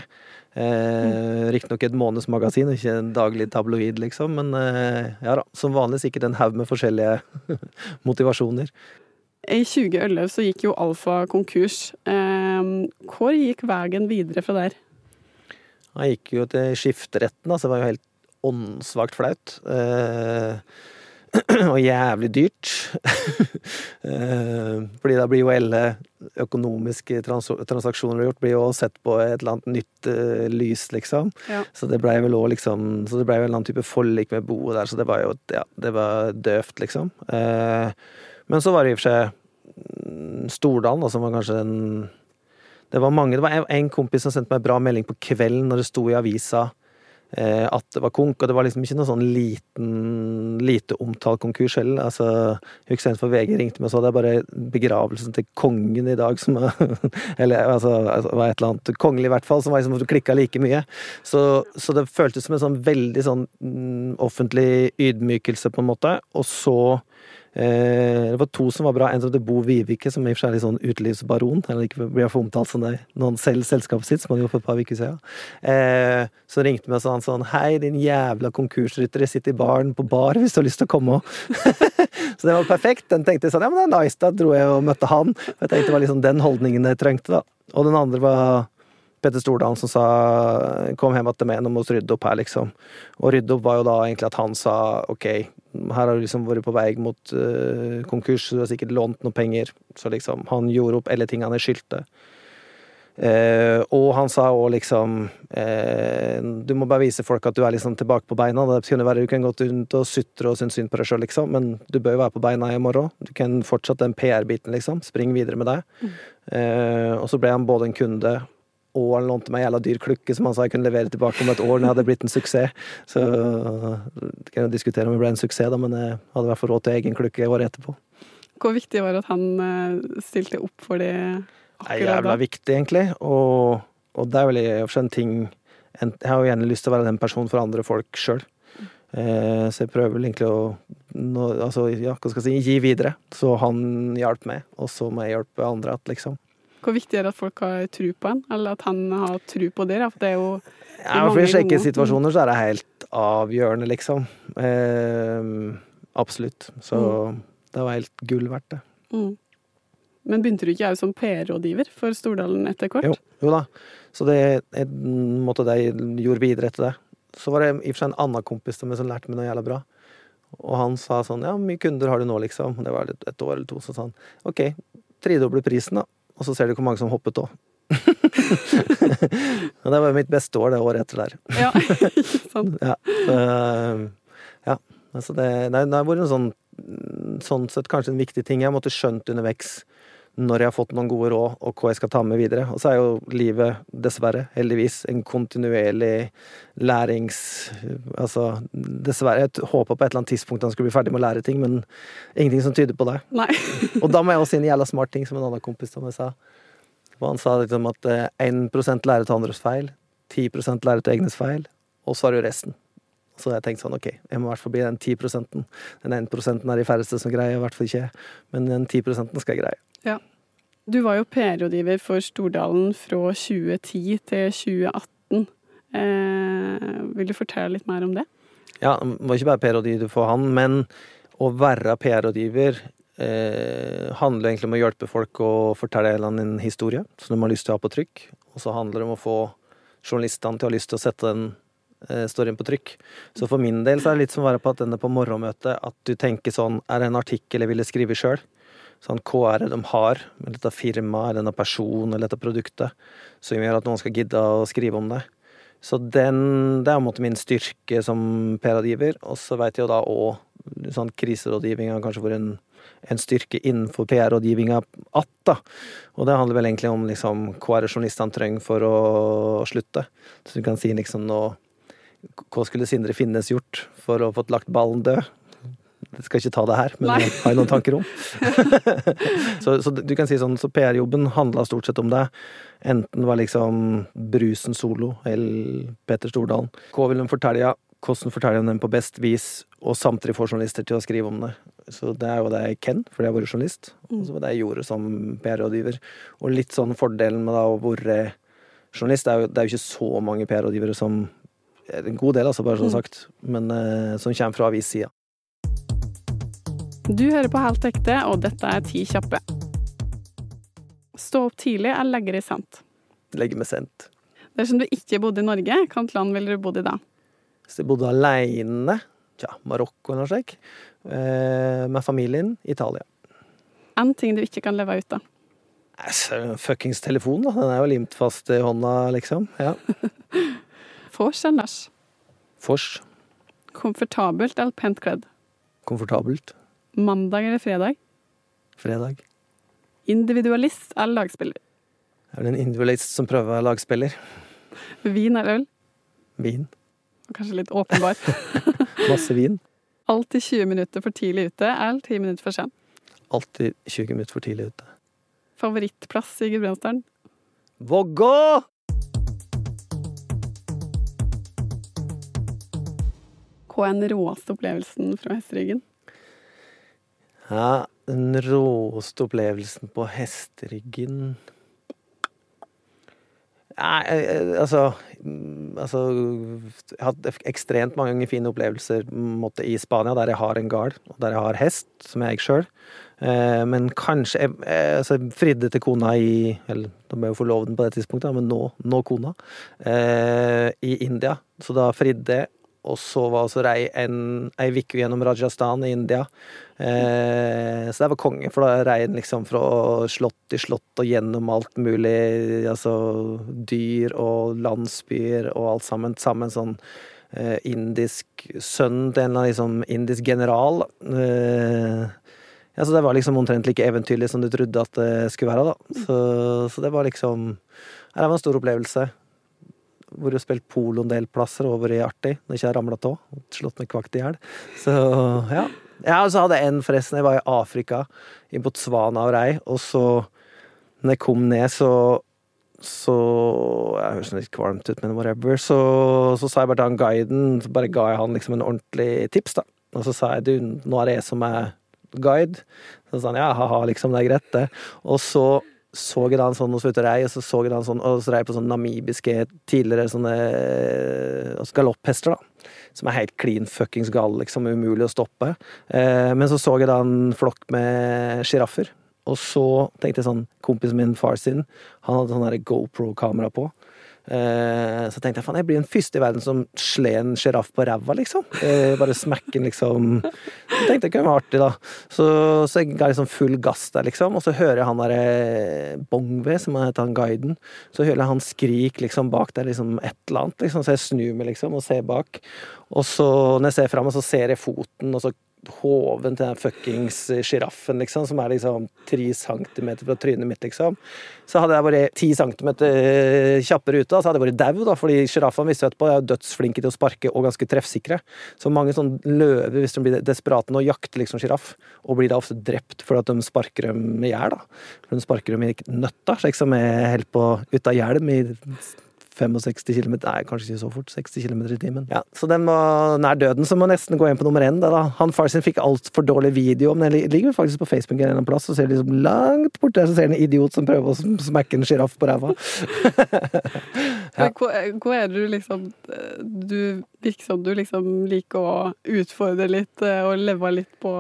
Eh, mm. Riktignok et månedsmagasin, ikke en daglig tabloid, liksom, men eh, ja da, som vanlig sikkert en haug med forskjellige (laughs) motivasjoner. I 2011 så gikk jo Alfa konkurs. Eh, hvor gikk veien videre fra der? Jeg gikk jo til skifteretten, altså det var jo helt åndssvakt flaut. Eh, og jævlig dyrt. (laughs) Eh, fordi da blir jo alle økonomiske trans transaksjoner gjort, blir jo sett på et eller annet nytt uh, lys, liksom. Ja. Så det blei vel òg liksom Så det blei en eller annen type forlik med boet der, så det var jo Ja, det var døvt, liksom. Uh, men så var det i og for seg Stordalen, Stordalen, som var kanskje den Det var mange Det var en kompis som sendte meg en bra melding på kvelden når det sto i avisa at det var konk, og det var liksom ikke noe sånn liten, lite omtalt konkurs heller. Altså, jeg for VG ringte meg og sa det er bare begravelsen til kongen i dag som (laughs) Eller altså, altså, var et eller annet kongelig, i hvert fall, som var liksom klikka like mye. Så, så, det føltes som en sånn veldig sånn mm, offentlig ydmykelse, på en måte. Og så Eh, det var to som var bra. En som heter Bo Vivike, som i og for seg er litt sånn utelivsbaron. Eller ikke blir for omtalt som det han selger selskapet sitt, som han gjorde for et par uker siden. Eh, så ringte meg og sa han sånn Hei, din jævla konkursrytter, jeg sitter i baren på bar hvis du har lyst til å komme òg. (laughs) så det var perfekt. Den tenkte jeg sånn Ja, men det er nice. Da dro jeg og møtte han. Jeg tenkte det var liksom den holdningen jeg trengte, da. Og den andre var Petter Stordalen som sa 'kom hjem til meg, nå må vi rydde opp her', liksom. Og rydde opp var jo da egentlig at han sa 'ok, her har du liksom vært på vei mot uh, konkurs, du har sikkert lånt noen penger', så liksom Han gjorde opp alle tingene han skyldte. Uh, og han sa òg liksom uh, Du må bare vise folk at du er liksom tilbake på beina. Det kunne være Du kan gå rundt og sutre og synes synd på deg sjøl, liksom, men du bør jo være på beina i morgen. Du kan fortsette den PR-biten, liksom. Spring videre med det. Mm. Uh, og så ble han både en kunde og han lånte meg en jævla dyr klukke som han sa jeg kunne levere tilbake om et år når jeg hadde blitt en suksess. Så det kan jo diskutere om jeg ble en suksess, da, men jeg hadde i hvert fall råd til egen klukke året etterpå. Hvor viktig var det at han eh, stilte opp for det akkurat da? Det er jævla viktig, egentlig. Og, og det er vel i og for seg en ting Jeg har jo gjerne lyst til å være den personen for andre folk sjøl. Eh, så jeg prøver vel egentlig å nå, altså, ja, hva skal jeg si, gi videre. Så han hjalp meg, og så må jeg hjelpe andre igjen, liksom. Hvor viktig er det at folk har tro på en, eller at han har tro på dere? For det er jo ja, for I sjekkesituasjoner så er det helt avgjørende, liksom. Eh, absolutt. Så mm. det var helt gull verdt, det. Mm. Men begynte du ikke òg som PR-rådgiver for Stordalen etter hvert? Jo, jo da. Så det er en måte de gjorde videre etter det. Så var det i og for seg en annen kompis som lærte meg noe jævla bra. Og han sa sånn Ja, hvor mye kunder har du nå, liksom? Det var et, et år eller to. Så sa han OK, tredoble prisen, da. Og så ser du hvor mange som hoppet òg. (laughs) og det var mitt beste år, det året etter der. Ja, ikke (laughs) sant. Ja. Uh, ja. Altså det, det, det har vært en sånn sånn sett kanskje en viktig ting jeg måtte skjønt underveis når jeg har fått noen gode råd, og hva jeg skal ta med videre. Og så er jo livet, dessverre, heldigvis, en kontinuerlig lærings... Altså, dessverre. Jeg håpa på et eller annet tidspunkt han skulle bli ferdig med å lære ting, men ingenting som tyder på det. Nei. (laughs) Og da må jeg også si en jævla smart ting, som en annen kompis av meg sa. Og han sa liksom at eh, 1 lærer til andres feil, 10 lærer til egnes feil, og så har du resten. Så jeg tenkte sånn, ok, jeg må i hvert fall bli den 10% Den 1% er de færreste som greier, i hvert fall ikke jeg. Men den 10% skal jeg greie. Ja. Du var jo PR-rådgiver for Stordalen fra 2010 til 2018. Eh, vil du fortelle litt mer om det? Ja, det var ikke bare PR-rådgiver for han, men å være PR-rådgiver eh, handler egentlig om å hjelpe folk å fortelle en historie som de har lyst til å ha på trykk. Og så handler det om å få journalistene til å ha lyst til å sette den Eh, storyen på trykk. Så for min del så er det litt som å være på at denne på morgenmøtet, at du tenker sånn Er det en artikkel jeg ville skrive sjøl? Sånn, hva er det de har med dette firmaet, eller denne personen, eller dette produktet, som gjør at noen skal gidde å skrive om det? Så den, det er på en måte min styrke som PR-rådgiver. Og så veit jeg jo da òg sånn kriserådgivning kanskje vært en, en styrke innenfor PR-rådgivninga att, da. Og det handler vel egentlig om liksom hva er det journalistene trenger for å slutte. Så du kan si liksom nå hva skulle Sindre Finnes gjort for å fått lagt ballen død? Jeg skal ikke ta det her, men Nei. har jeg noen tanker om. (laughs) så, så, du kan si sånn, så PR-jobben handla stort sett om det. Enten var liksom Brusen solo eller Peter Stordalen. Hva vil de fortelle? Hvordan forteller de dem på best vis, og samtidig får journalister til å skrive om det. Så det er jo det jeg kan, fordi jeg har vært journalist. Og så var det jeg gjorde som PR-rådgiver. Og litt sånn fordelen med da å være journalist, det er jo, det er jo ikke så mange PR-rådgivere som en god del, altså, bare så mm. sagt, men uh, som kommer fra avissida. Du hører på Helt ekte, og dette er Ti kjappe. Stå opp tidlig eller legge deg sent? Legge meg sent. Dersom du ikke bodde i Norge, hvilket land ville du bodd i da? Hvis jeg bodde aleine, tja, Marokko eller noe slikt. Eh, med familien, Italia. En ting du ikke kan leve ut av? Fuckings telefon, da. Den er jo limt fast i hånda, liksom. Ja. (laughs) Fors eller nach? Fors. Komfortabelt eller pent kledd? Komfortabelt. Mandag eller fredag? Fredag. Individualist eller lagspiller? Er en individualist som prøver å være lagspiller. Vin eller øl? Vin. Kanskje litt åpenbar. (laughs) Masse vin. Alltid 20 minutter for tidlig ute eller 10 minutter for sent? Alltid 20 minutter for tidlig ute. Favorittplass i Gudbrandsdalen? Vågå! Hva er den råeste opplevelsen fra hesteryggen? Ja, den råeste opplevelsen på hesteryggen Nei, altså, altså Jeg har hatt ekstremt mange fine opplevelser måtte, i Spania, der jeg har en gard, og der jeg har hest, som jeg eier sjøl. Eh, men kanskje Jeg, altså, jeg fridde til kona i Eller da ble jeg jo forloveden på det tidspunktet, men nå, nå kona. Eh, I India. Så da fridde jeg og så var også rei ei uke gjennom Rajasthan i India. Eh, så det var konge, for da rei en liksom fra slott til slott og gjennom alt mulig. Altså dyr og landsbyer og alt sammen. Sammen sånn eh, indisk sønn til en eller annen liksom, indisk general. Eh, ja, så det var liksom omtrent like eventyrlig som du trodde at det skulle være, da. Så, så det var liksom Det var en stor opplevelse vært og spilt polo en del plasser og vært artig når jeg ikke har ramla av. Slått meg kvakt i hjel. Så ja. Ja, og hadde jeg en, forresten. Jeg var i Afrika, i Botswana og rei, og så når jeg kom ned, så så Jeg høres litt kvalmt ut, men whatever. Så, så sa jeg bare til han guiden, så bare ga jeg han liksom en ordentlig tips, da. Og så sa jeg du, nå er det jeg som er guide. Så sa han ja, ha-ha, liksom, det er greit, det. Og så så jeg da en sånn og så å rei, og så så jeg da en sånn, og så rei på sånne namibiske tidligere sånne altså galopphester, da. Som er helt clean fuckings gale, liksom. Umulig å stoppe. Eh, men så så jeg da en flokk med sjiraffer. Og så tenkte jeg sånn Kompisen min, far sin, han hadde sånn GoPro-kamera på. Eh, så tenkte jeg faen, jeg blir den første i verden som sler en sjiraff på ræva, liksom. Eh, bare smekker liksom. Så tenkte jeg kunne være artig, da. Så, så jeg ga liksom full gass der, liksom. Og så hører jeg han derre Bongve, som heter han guiden. Så hører jeg han skrik liksom bak der, liksom et eller annet. liksom, Så jeg snur meg, liksom, og ser bak. Og så, når jeg ser fram, så ser jeg foten, og så hoven til den fuckings sjiraffen, liksom, som er liksom tre centimeter fra trynet mitt, liksom. Så hadde jeg vært ti centimeter kjappere ute, så hadde jeg vært dau, da, fordi sjiraffene visste etterpå er dødsflinke til å sparke og ganske treffsikre. Så mange sånn løver, hvis de blir desperate nå, jakter liksom sjiraff, og blir da ofte drept fordi at de sparker dem i hjel, da. For de sparker dem i nøtta, slik som jeg holder på ut av hjelm i 65 km Nei, kanskje ikke så fort. 60 km i timen. Ja, så den var nær døden, så må nesten gå inn på nummer én. Da, da. Han far sin fikk altfor dårlig video, men den ligger faktisk på Facebook en eller annen plass, og ser liksom langt borte der, så ser han en idiot som prøver å smekke en sjiraff på ræva. (laughs) ja. Hvor, hvor er du liksom Du virker som du liksom liker å utfordre litt og leve litt på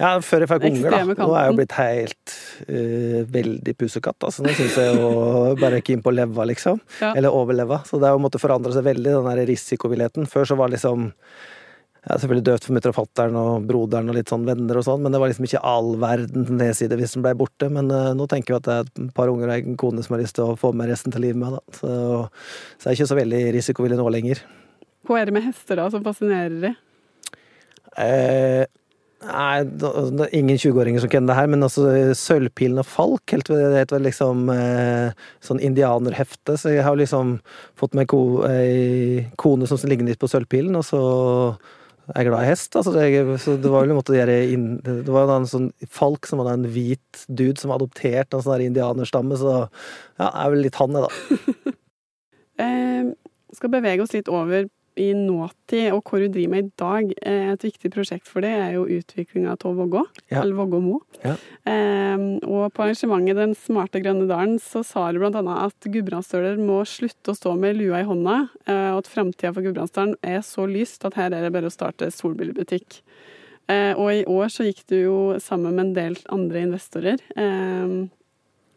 ja, før jeg fikk unger, da. Nå er jeg jo blitt helt uh, veldig pussekatt. Altså. Nå syns jeg jo bare keen på å leve, liksom. Ja. Eller overleve. Så det har jo måttet forandre seg veldig, den der risikovilligheten. Før så var liksom ja, selvfølgelig døvt for mutter og fatter'n og broderen og litt sånn venner og sånn, men det var liksom ikke all verden nedside hvis den ble borte. Men uh, nå tenker jeg at det er et par unger og en kone som har lyst til å få med resten til livet med, da. Så, så jeg er ikke så veldig risikovillig nå lenger. Hva er det med hester da som fascinerer deg? Eh, Nei, det er ingen 20-åringer som kjenner det her, men altså Sølvpilen og Falk helt, det heter liksom eh, sånn indianerhefte, så jeg har liksom fått meg ko, ei kone som ligner litt på Sølvpilen, og så er jeg glad i hest. Altså det, så det var vel en Det var en sånn Falk som var en hvit dude som var adoptert av en sånn indianerstamme, så ja, jeg er vel litt han, jeg, da. (laughs) eh, skal bevege oss litt over i nåtid, og hva du driver med i dag. Eh, et viktig prosjekt for det er jo utviklinga av Vågå, ja. eller Vågå Mo. Ja. Eh, og på arrangementet Den smarte grønne dalen så sa blant annet at gudbrandsdøler må slutte å stå med lua i hånda, eh, og at framtida for Gudbrandsdalen er så lyst at her er det bare å starte solbilbutikk. Eh, og i år så gikk du jo sammen med en del andre investorer. Eh,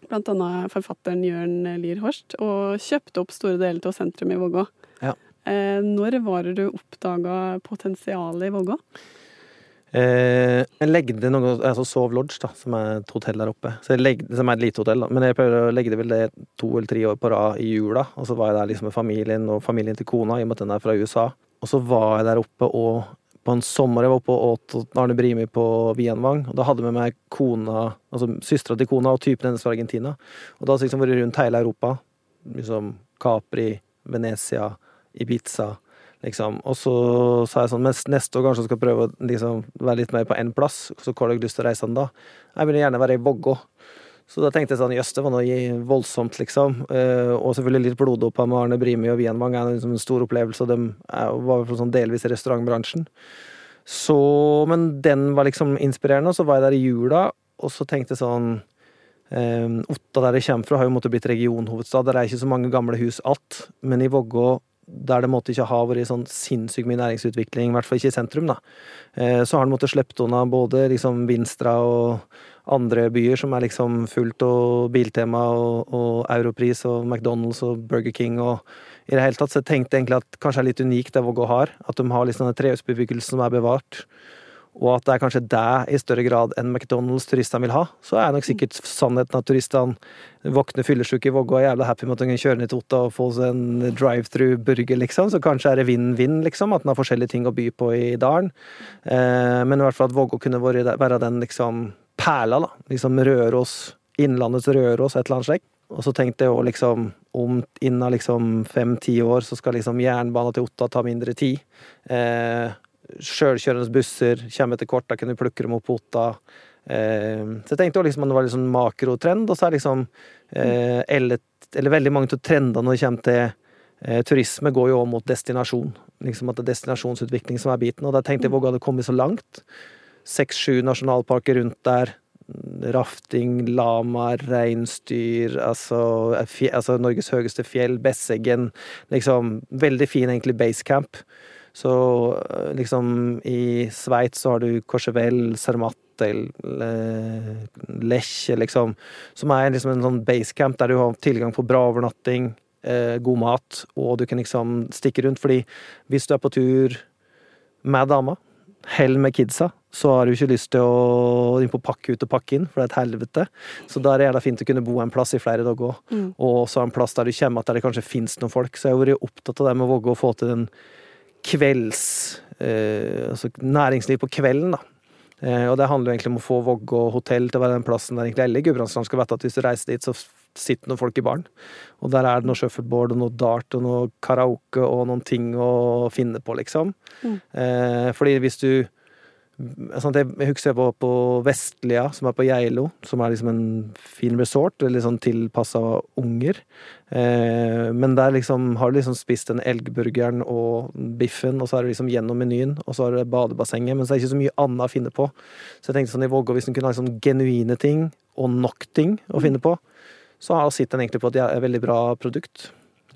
blant annet forfatteren Jørn Lier Horst, og kjøpte opp store deler av sentrum i Vågå. Ja. Eh, når var det du oppdaga potensialet i Vågå? Eh, jeg legde noe altså Sov Lodge, da, som er et hotell der oppe. Legde, som er et lite hotell, da. Men jeg prøvde å legge det vel det to eller tre år på rad i jula. Og så var jeg der liksom med familien og familien til kona, i og med at den er fra USA. Og så var jeg der oppe og på en sommer jeg var oppe og åt Arne Brimi på Vienvang. og Da hadde jeg med meg kona, altså søstera til kona og typen hennes fra Argentina. Og da har jeg liksom vært rundt hele Europa. Liksom Capri, Venezia, Ibiza, liksom. Og så sa jeg sånn, mens neste år kanskje skal prøve å liksom, være litt mer på én plass, så hvor har du lyst til å reise da? Jeg vil gjerne være i Vågå. Så da tenkte jeg sånn, jøss, det var noe voldsomt, liksom. Uh, og selvfølgelig litt bloddåpa med Arne Brimi og Vienvang er liksom en stor opplevelse, og de var sånn delvis i restaurantbransjen. Så, men den var liksom inspirerende, og så var jeg der i jula, og så tenkte jeg sånn um, Otta, der jeg kommer fra, har jo måttet blitt regionhovedstad. Der er ikke så mange gamle hus att, men i Vågå der det måtte ikke ha vært sånn sinnssykt mye næringsutvikling, i hvert fall ikke i sentrum, da. Eh, så har en måttet slippe unna både liksom Vinstra og andre byer som er liksom fullt av Biltema og, og Europris og McDonald's og Burger King og i det hele tatt. Så jeg tenkte egentlig at kanskje er litt unikt det Vågå har. At de har liksom trehusbebyggelsen som er bevart og at det er kanskje det i større grad enn McDonald's turistene vil ha, så er nok sikkert sannheten at turistene våkner fyllesyke i Vågå og er jævla happy med at de kan kjøre ned til Otta og få seg en drive-through-burger, liksom. Så kanskje er det vinn-vinn, liksom, at en har forskjellige ting å by på i dalen. Eh, men i hvert fall at Vågå kunne være den liksom perla, da. Liksom Røros, Innlandets Røros, et eller annet slikt. Og så tenkte jeg òg liksom om innen liksom fem-ti år så skal liksom jernbana til Otta ta mindre tid. Eh, sjølkjørende busser kommer kort, da kan du plukke dem opp på Otta. Eh, så jeg tenkte liksom at det var liksom makrotrend, og så er liksom eh, eller, eller, veldig mange av trendene når det kommer til eh, turisme, går jo òg mot destinasjon. Liksom at det er destinasjonsutvikling som er biten, og da tenkte jeg Vågå hadde kommet så langt. Seks-sju nasjonalparker rundt der. Rafting, lamaer, reinsdyr, altså, altså, Norges høyeste fjell, Besseggen. Liksom veldig fin, egentlig, basecamp. Så liksom i Sveits så har du Courchevel, Cermat, Eller eh, liksom. Som er liksom en sånn basecamp der du har tilgang på bra overnatting, eh, god mat, og du kan liksom stikke rundt. Fordi hvis du er på tur med dama, hell med kidsa, så har du ikke lyst til å inn på pakke ut og pakke inn, for det er et helvete. Så da er det gjerne fint å kunne bo en plass i flere dager òg. Mm. Og også en plass der du kommer at der det kanskje finnes noen folk. Så jeg har vært opptatt av det med å våge å få til den kvelds... Eh, altså næringsliv på kvelden, da. Eh, og det handler jo egentlig om å få Vågå hotell til å være den plassen der egentlig alle i Gudbrandsdalen skal vite at hvis du reiser dit, så sitter noen folk i baren. Og der er det noe shuffleboard og noe dart og noe karaoke og noen ting å finne på, liksom. Mm. Eh, fordi hvis du sånn, Jeg husker jeg var på Vestlia, som er på Geilo, som er liksom en fin resort, litt sånn tilpassa unger. Eh, men der liksom har du liksom spist den elgburgeren og biffen, og så er det liksom gjennom menyen, og så har du badebassenget, men så er det ikke så mye annet å finne på. Så jeg tenkte sånn i Vågå, hvis en kunne ha liksom genuine ting, og nok ting å finne på, så sitter en egentlig på et veldig bra produkt.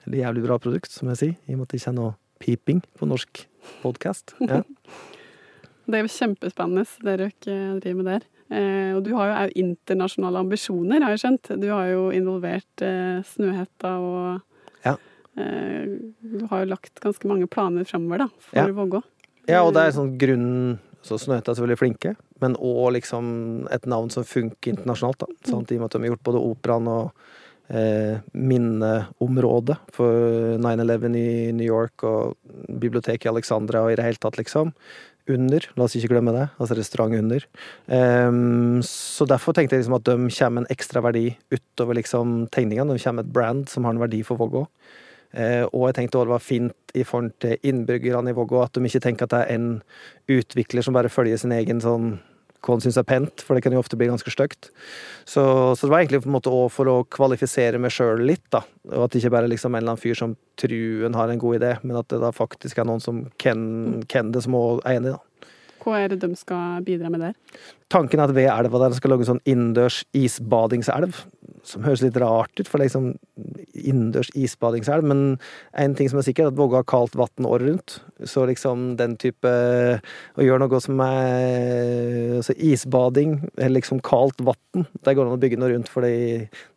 Eller jævlig bra produkt, som jeg sier, i og med at det ikke er noe piping på norsk podkast. Ja. (laughs) Det er jo kjempespennende det dere driver med der. Eh, og du har jo òg internasjonale ambisjoner, har jeg skjønt. Du har jo involvert eh, Snøhetta og Ja. eh, Du har jo lagt ganske mange planer framover, da, for Ja. Vågå. Ja, og det er sånn grunnen Så Snøhetta er selvfølgelig flinke, men òg liksom et navn som funker internasjonalt. da. Sant? I og med at de har gjort både operaen og eh, minneområdet for 9-11 i New York og biblioteket i Alexandra og i det hele tatt, liksom. Under, la oss ikke glemme det. Altså restaurant under. Um, så derfor tenkte jeg liksom at de kommer en ekstra verdi utover liksom tegningene. De kommer med et brand som har en verdi for Vågå. Uh, og jeg tenkte også det var fint i forhold til innbyggerne i Vågå, at de ikke tenker at det er en utvikler som bare følger sin egen sånn hva han syns er pent, for det kan jo ofte bli ganske stygt. Så, så det var egentlig på en måte for å kvalifisere meg sjøl litt, da. Og at det ikke bare er liksom en eller annen fyr som tror en har en god idé, men at det da faktisk er noen som kan kan det, som òg er enig, da. Hva er det de skal bidra med der? Tanken er at ved elva der skal lage en sånn innendørs isbadingselv. Som høres litt rart ut, for liksom innendørs isbadingselv. Men en ting som er sikkert, er at Vågå har kaldt vann året rundt. Så liksom den type Å gjøre noe som er altså isbading, eller liksom kaldt vann, der går det an å bygge noe rundt. Fordi,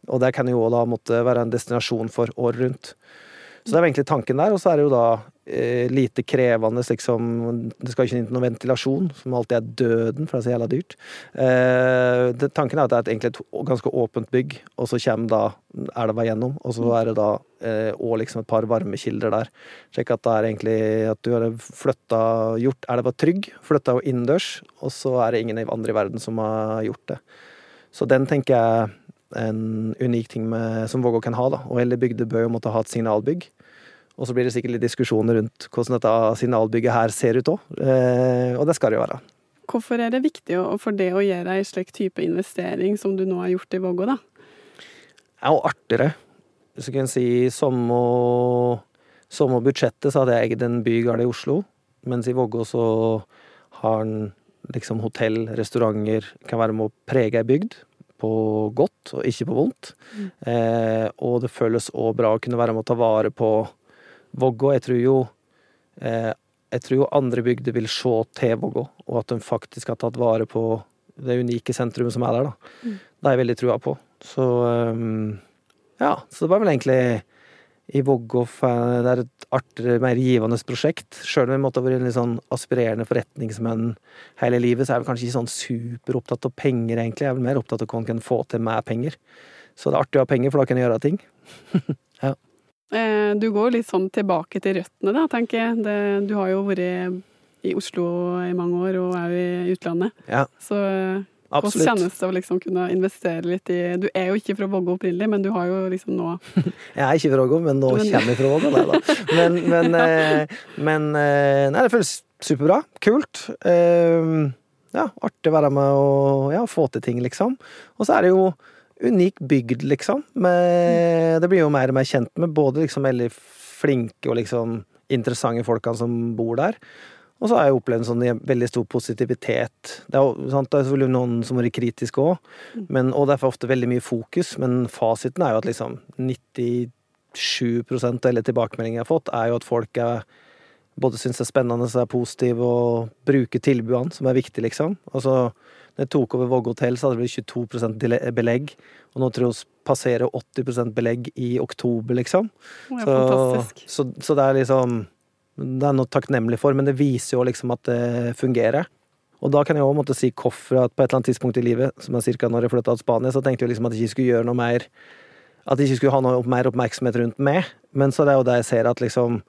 og der kan jo òg da måtte være en destinasjon for året rundt. Så det er egentlig tanken der, og så er det jo da eh, lite krevende, liksom Det skal ikke inn noe ventilasjon, som alltid er døden, for det er så jævla dyrt. Eh, det, tanken er at det er et, egentlig et ganske åpent bygg, og så kommer da elva gjennom, og så er det da eh, og liksom et par varmekilder der. Sjekk at det er egentlig at du har flytta gjort elva trygg, flytta henne innendørs, og så er det ingen andre i verden som har gjort det. Så den tenker jeg en unik ting med, som Vågå kan ha, da. Og hele bygder bør jo måtte ha et signalbygg. Og så blir det sikkert litt diskusjoner rundt hvordan dette signalbygget her ser ut òg. Eh, og det skal det jo være. Hvorfor er det viktig for det å gjøre ei slik type investering som du nå har gjort i Vågå, da? er jo artigere. Hvis du kan si samme samme budsjettet, så hadde jeg eid en bygard i Oslo. Mens i Vågå så har en liksom hotell, restauranter, kan være med å prege ei bygd. På godt og ikke på vondt. Eh, og det føles òg bra å kunne være med å ta vare på Vågå. Jeg tror jo eh, jeg tror jo andre bygder vil se til Vågå, og at de faktisk har tatt vare på det unike sentrumet som er der. da. Det har jeg veldig trua på. Så um, ja, så det var vel egentlig i Vågå Det er et artigere, mer givende prosjekt. Sjøl om jeg måtte ha vært en litt sånn aspirerende forretningsmenn hele livet, så er jeg vel kanskje ikke sånn superopptatt av penger, egentlig. Jeg er vel mer opptatt av hva man kan få til med penger. Så det er artig å ha penger, for da kan jeg gjøre ting. (laughs) Eh, du går litt sånn tilbake til røttene, da, tenker jeg. Det, du har jo vært i Oslo i mange år, og er jo i utlandet. Ja, Så eh, hvordan absolutt. kjennes det å liksom kunne investere litt i Du er jo ikke fra Vågå opprinnelig, men du har jo liksom nå (laughs) Jeg er ikke fra Vågå, men nå Men- kommer jeg fra Vågå. Nei da. Men, men, (laughs) eh, men Nei, det føles superbra. Kult. Ja, artig å være med og ja, få til ting, liksom. Og så er det jo unik bygd, liksom. Med, det blir jo mer og mer kjent med både liksom veldig flinke og liksom interessante folkene som bor der. Og så har jeg opplevd en sånn veldig stor positivitet. Det er, sant, det er selvfølgelig noen som har vært kritiske òg, og derfor ofte veldig mye fokus. Men fasiten er jo at liksom 97 av alle tilbakemeldinger jeg har fått, er jo at folk er både syns det er spennende og er positiv, og bruker tilbudene, som er viktig, liksom. Altså, når jeg tok over Vågå hotell, så hadde det blitt 22 dile- belegg, og nå tror jeg vi passerer 80% belegg i oktober, liksom. Det Så, så, så det er liksom Det er noe takknemlig for, men det viser jo liksom at det fungerer. Og da kan jeg òg måtte si hvorfor at på et eller annet tidspunkt i livet, som er ca. når jeg flytta til Spania, så tenkte jeg liksom at jeg ikke skulle gjøre noe mer At jeg ikke skulle ha noe mer oppmerksomhet rundt meg. Men så det er jo det jeg ser at liksom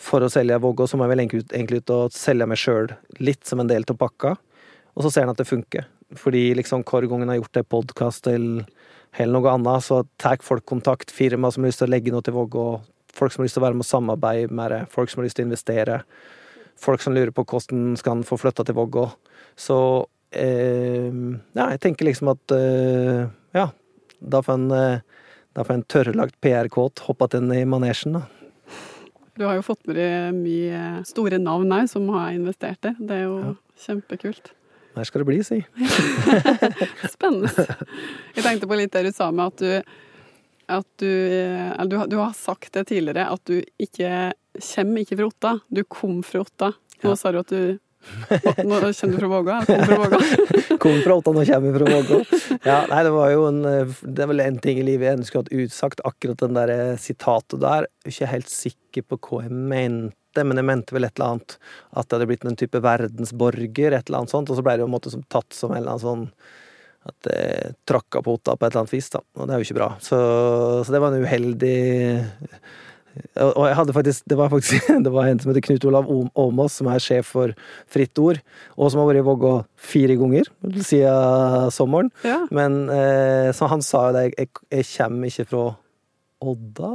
For å selge Vågå, så må jeg vel egentlig ut, og selge meg sjøl litt som en del av pakka. Og så ser han at det funker. Fordi liksom hver gang en har gjort det podkast eller, eller noe annet, så tar folk kontakt. Firma som har lyst til å legge noe til Vågå. Folk som har lyst til å være med og samarbeide med det. Folk som har lyst til å investere. Folk som lurer på hvordan skal han få flytta til Vågå. Så eh, ja, jeg tenker liksom at eh, ja, da får en eh, en tørrlagt PR-kåt hoppa inn i manesjen, da. Du har jo fått med deg mye store navn òg som har investert der. Det er jo Ja. kjempekult. Her skal det bli, si. (laughs) Spennende. Jeg tenkte på litt det du sa med at du at du, eh, du, du har sagt det tidligere, at du ikke kommer ikke fra Otta. Du kom fra Otta. Nå Ja. sa du at du (laughs) Nå kjenner du fra eller Kom fra Våga? (laughs) Kom fra Otta, nå kommer fra Vågå. Ja, nei, det var jo en eh, Det er vel en ting i livet jeg ønsker å ha utsagt, akkurat den der eh, sitatet der. Jeg er ikke helt sikker på hva jeg mente, men jeg mente vel et eller annet at jeg hadde blitt en type verdensborger, et eller annet sånt, og så ble det jo en måte som tatt som en eller annen sånn at jeg tråkka på Otta på et eller annet vis, da. Og det er jo ikke bra. Så, så det var en uheldig og jeg hadde faktisk, det var faktisk (laughs) det var en som heter Knut Olav Åmås, som er sjef for Fritt Ord, og som har vært i Vågå fire ganger siden sommeren. Ja. Men eh, så han sa jo det, jeg, jeg kommer ikke fra Odda,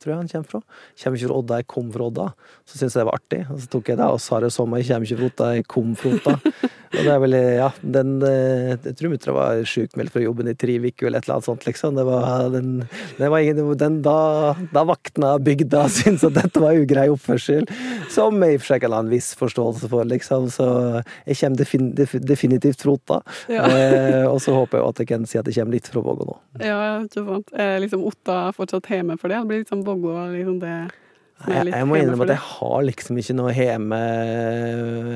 tror jeg han kommer fra. Kommer ikke fra Odda, jeg kom fra Odda. Så syntes jeg det var artig, og så tok jeg det og sa det sommer, jeg kommer ikke fra Odda, jeg kom fra Odda. (laughs) Og det er vel, ja, den eh, Jeg tror mutter'n var sjukmeldt fra jobben i tre uker eller et eller annet sånt, liksom. Det var den, det var ingen, den, da, da vaktna bygda (laughs) syntes at dette var ugrei oppførsel, som jeg i og for seg kan ha en viss forståelse for, liksom. Så jeg kommer defin, def, definitivt fra Otta. Ja. Eh, og så håper jeg at jeg kan si at jeg kommer litt fra Vågå nå. ja, ikke sant. Er liksom Otta fortsatt hjemme for det? Det blir liksom Vågå liksom det Jeg, jeg må innrømme at jeg har liksom ikke noe hjemme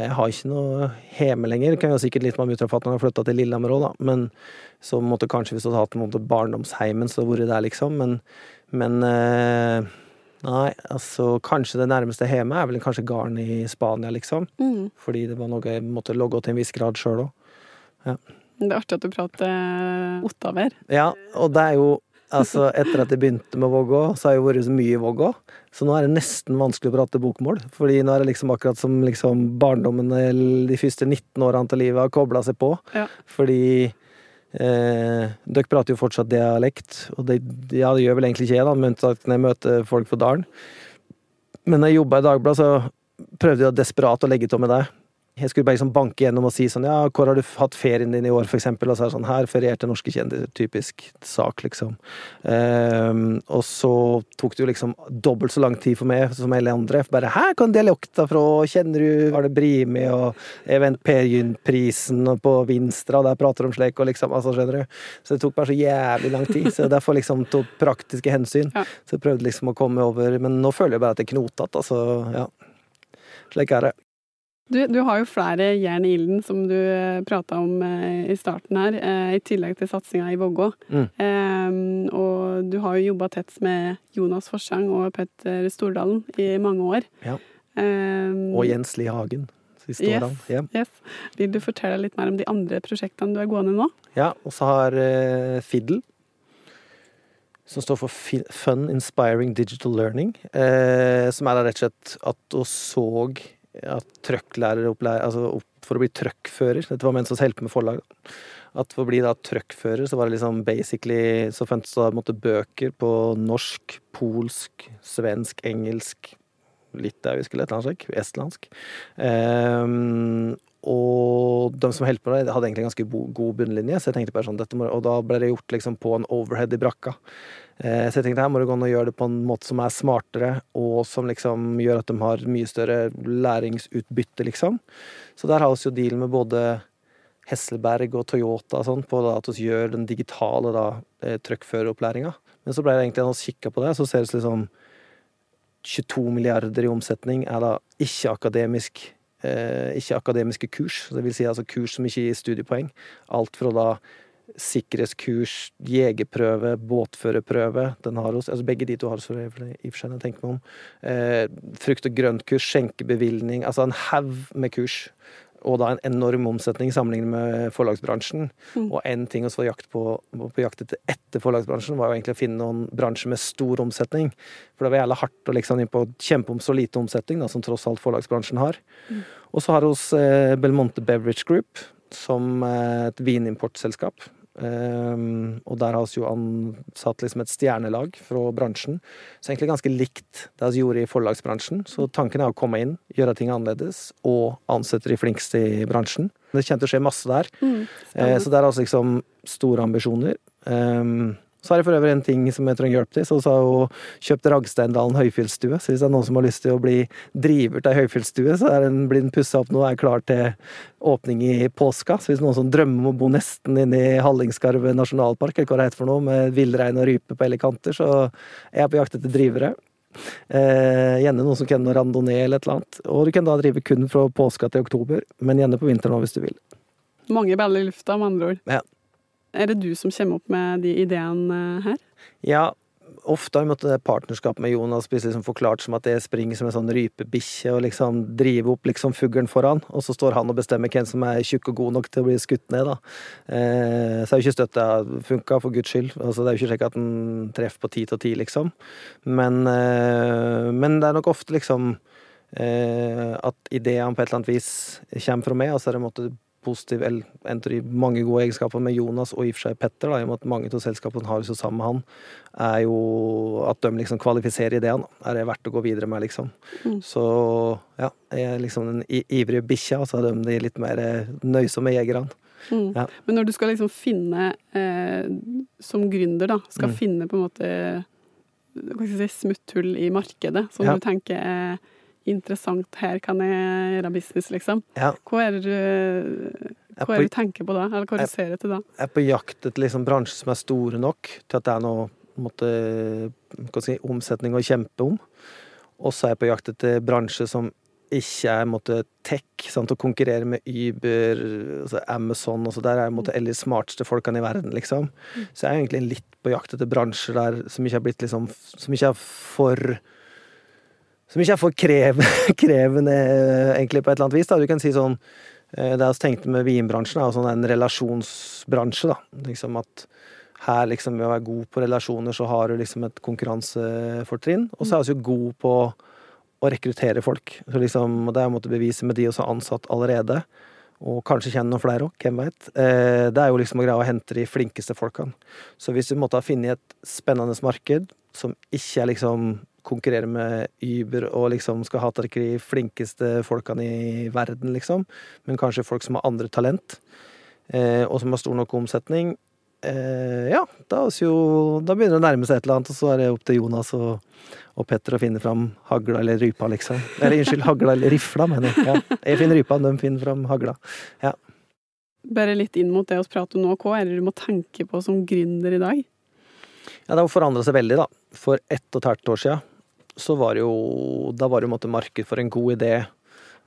Jeg har ikke noe hjemme lenger. Det kan jo sikkert litt med mutter'n og fatter'n har flytta til Lillehammer òg, da. Men så måtte kanskje hvis du hadde hatt en til barndomsheimen, så vært der, liksom. Men, men eh, Nei, altså kanskje det nærmeste hjemme er vel kanskje garn i Spania, liksom. Mm. Fordi det var noe jeg måtte logge til en viss grad sjøl òg. Det er artig at du prater ottaver. Ja, og det er jo Altså, etter at jeg begynte med Vågå, så har jeg vært så mye i Vågå. Så nå er det nesten vanskelig å prate bokmål. Fordi nå er det liksom akkurat som liksom barndommen eller de første 19 årene til livet har kobla seg på. Ja. Fordi eh, dere prater jo fortsatt dialekt, og det, ja, det gjør vel egentlig ikke jeg, da, men når jeg møter folk fra dalen. Men når jeg jobba i Dagbladet, så prøvde jeg desperat å legge til med det. Jeg skulle bare liksom banke gjennom og si sånn Ja, hvor har du hatt ferien din i år, for eksempel? Og så er det sånn Her ferierte norske kjendiser. Typisk sak, liksom. Um, og så tok det jo liksom dobbelt så lang tid for meg som alle andre. Bare Hæ, hvor er dialekta fra? Kjenner du Arne Brimi og Event Per Gynt-prisen og på Vinstra, der prater de om slik, og liksom Altså, skjønner du? Så det tok bare så jævlig lang tid. Så derfor liksom tok praktiske hensyn. Ja. Så jeg prøvde liksom å komme over Men nå føler jeg bare at det er knotete, altså. Ja. Slik er det. Du, du har jo flere jern i ilden, som du prata om eh, i starten her, eh, i tillegg til satsinga i Vågå. Mm. Eh, og du har jo jobba tett med Jonas Forsang og Petter Stordalen i mange år. Ja. Eh, Og Jens Lie Hagen. Siste Yes. årene. Yeah. Yes. Vil du fortelle litt mer om de andre prosjektene du er gående nå? Ja, og så har uh, Fiddle, som står for Fun Inspiring Digital Learning, eh, som er da rett og slett at vi så at trøkklæreropplæring Altså for å bli trøkkfører. Dette var mens vi holdt med forlag. At for å bli da trøkkfører, så var det liksom basically Så fantes det måte bøker på norsk, polsk, svensk, engelsk, litauisk eller et eller annet slikt. Estlandsk. Um, og de som holdt på med det, hadde egentlig ganske god bunnlinje, så jeg tenkte bare sånn, må, og da ble det gjort liksom på en overhead i brakka. Eh, så jeg tenkte her må det gå an å gjøre det på en måte som er smartere, og som liksom gjør at de har mye større læringsutbytte, liksom. Så der har vi jo deal med både Hesselberg og Toyota og sånn, på at vi gjør den digitale da, trøkkføreropplæringa. Men så ble det egentlig når vi kikka på det, så ser det ut som 22 milliarder i omsetning er da ikke-akademisk eh, ikke-akademiske kurs. Det vil si altså kurs som ikke gir studiepoeng. Alt fra da sikkerhetskurs, jegerprøve, båtførerprøve. Den har hos, altså begge de to har hos i og for seg, tenker meg om. Eh, frukt- og grøntkurs, skjenkebevilgning. Altså en haug med kurs. Og da en enorm omsetning sammenlignet med forlagsbransjen. Mm. Og én ting å få jakt på, på jakt etter etter forlagsbransjen, var jo egentlig å finne noen bransjer med stor omsetning. For det var jævla hardt å liksom inn på kjempe om så lite omsetning, da, som tross alt forlagsbransjen har. Mm. Og så har vi eh, Belmonte Beverage Group, som er et vinimportselskap. Um, og der har vi jo ansatt liksom et stjernelag fra bransjen. Så egentlig ganske likt det vi gjorde i forlagsbransjen. Så tanken er å komme inn, gjøre ting annerledes, og ansette de flinkeste i bransjen. Det kommer til å skje masse der. Mm, uh, så det er altså liksom store ambisjoner. Um, så har jeg for øvrig en ting som jeg trenger hjelp til. Så har hun kjøpt Ragsteindalen høyfjellsstue. Så hvis det er noen som har lyst til å bli driver til ei høyfjellsstue, så den blitt pussa opp nå og er klar til åpning i påska. Så hvis noen som drømmer om å bo nesten inne i Hallingskarvet nasjonalpark, eller hva det heter for noe, med villrein og rype på alle kanter, så er jeg på jakt etter drivere. Eh, gjerne noen som kan noe randonee eller et eller annet. Og du kan da drive kun fra påska til oktober, men gjerne på vinteren òg hvis du vil. Mange baller i lufta, med andre ord. Ja. Er det du som kommer opp med de ideene eh, her? Ja, ofte har vi måttet partnerskap med Jonas blitt liksom forklart som at det springer som en sånn rypebikkje og liksom driver opp liksom fuglen foran, og så står han og bestemmer hvem som er tjukk og god nok til å bli skutt ned, da. Eh, så er jo ikke støtta funka, for guds skyld. Altså, det er jo ikke slik at en treffer på ti til ti, liksom. Men, eh, men det er nok ofte liksom eh, at ideene på et eller annet vis kommer fra meg, og så det en måte positiv eller en av de mange gode egenskaper med Jonas og i og for seg Petter, da, i og med at mange av selskapene har så sammen med han, er jo at de liksom kvalifiserer ideen. da. Er det verdt å gå videre med, liksom. Mm. Så ja, jeg er liksom den ivrige bikkja, og så er de de litt mer eh, nøysomme jegerne. Mm. Ja. Men når du skal liksom finne, eh, som gründer, da, skal Mm. finne på en måte hva skal jeg si, smutthull i markedet, som Ja. du tenker er interessant, her kan jeg gjøre business, liksom. Ja. Hva er det du, hva er er det du tenker på da, eller hva du ser etter da? jeg er på jakt etter liksom bransjer som er store nok til at det er noe måte, jeg si, omsetning å kjempe om. Og så er jeg på jakt etter bransjer som ikke er måtte, tech, sant, å konkurrere med Uber, altså Amazon og så der er måte de smarteste folkene i verden, liksom. Så jeg er egentlig litt på jakt etter bransjer der som ikke er blitt liksom Som ikke er for Som ikke er for krev, (laughs) krevende, egentlig, på et eller annet vis. Da. Du kan si sånn eh, Det jeg tenkte med vinbransjen, er sånn en relasjonsbransje, da. Liksom at her, liksom, ved å være god på relasjoner, så har du liksom et konkurransefortrinn. Og så er vi jo god på å rekruttere folk. Så liksom, og det er jeg måtte bevise med de som er ansatt allerede. Og kanskje kjenne noen flere òg, hvem veit. Eh, det er jo liksom å greie å hente de flinkeste folkene. Så hvis du måtte ha funnet et spennende marked som ikke er liksom konkurrerer med Uber og liksom skal ha tak i de flinkeste folkene i verden, liksom, men kanskje folk som har andre talent, eh, og som har stor nok omsetning, eh, ja, da, jo, da begynner det å nærme seg et eller annet, og så er det opp til Jonas og, og Petter å finne fram hagla eller rypa, liksom. Eller unnskyld, hagla eller rifla, mener jeg. Ja, jeg finner rypa, de finner fram hagla. Ja. Bare litt inn mot det vi prater om nå, hva er det du må tenke på som gründer i dag? Ja, det har forandra seg veldig, da. For ett og et halvt år siden så var det jo Da var det jo en måte marked for en god idé.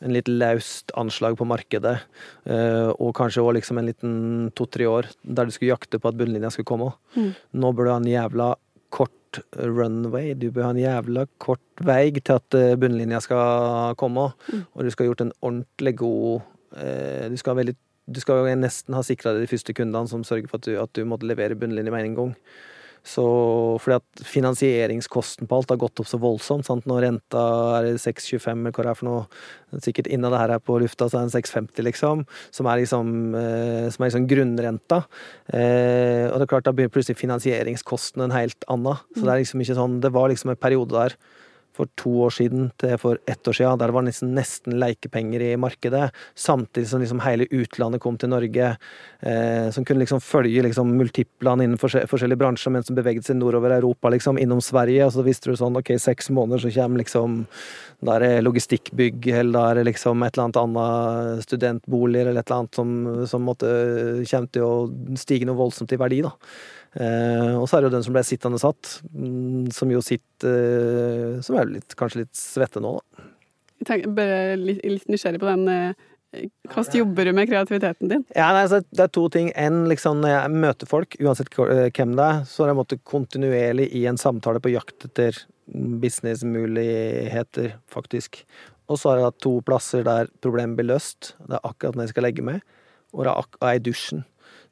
En litt laust anslag på markedet. eh, Og kanskje òg liksom en liten to-tre år der du skulle jakte på at bunnlinja skulle komme. Mm. Nå bør du ha en jævla kort runway. Du bør ha en jævla kort vei til at eh, bunnlinja skal komme. Mm. Og du skal ha gjort en ordentlig god eh, Du skal ha veldig du skal nesten ha sikra deg de første kundene som sørger for at du, at du måtte levere bunnlinje med en gang. Så fordi at finansieringskosten på alt har gått opp så voldsomt. Sant? Når renta er 6,25 eller hva det er for noe, sikkert innen det her er på lufta, så er den 6,50, liksom. Som er liksom, eh, som er liksom grunnrenta. Eh, og det er klart, da blir plutselig finansieringskosten en helt annen. Så det er liksom ikke sånn Det var liksom en periode der for to år siden til for ett år siden, der det var nesten, nesten leikepenger i markedet, samtidig som liksom hele utlandet kom til Norge, eh, som kunne liksom følge liksom multiplene innen forskjellige bransjer, men som beveget seg nordover Europa, liksom, innom Sverige, og så visste du sånn, ok, seks måneder så kommer liksom, da er det logistikkbygg, eller da er det liksom et eller annet annet studentboliger, eller et eller annet som, som måtte, kommer til å stige noe voldsomt i verdi, da. Eh, og så er det jo den som ble sittende satt, mm, som jo sitter eh, Som er litt, kanskje litt svette nå, da. Jeg tenker, bare litt, litt nysgjerrig på den eh, Hvordan jobber du med kreativiteten din? Ja, nei, så Det er to ting. En, liksom, når jeg møter folk, uansett hvem det er, så er jeg måtte kontinuerlig i en samtale på jakt etter businessmuligheter, faktisk. Og så har jeg hatt to plasser der problemet blir løst. Det er akkurat når jeg skal legge meg, og det er i dusjen.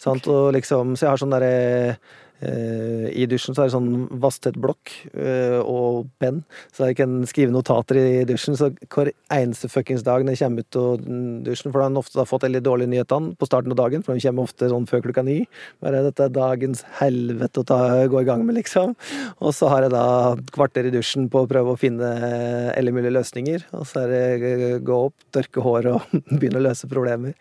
Sant? Og liksom, så jeg har sånn derre eh, I dusjen så er det sånn vasstett blokk eh, og penn, så jeg kan skrive notater i dusjen. Så hver eneste fuckings dag når jeg kommer ut av dusjen, for da har han ofte fått veldig dårlige nyheter på starten av dagen, for de kommer ofte sånn før klokka ni. Bare dette er dagens helvete å ta, gå i gang med, liksom. Og så har jeg da kvarter i dusjen på å prøve å finne alle mulige løsninger. Og så er det eh, gå opp, tørke håret og (laughs) begynne å løse problemer.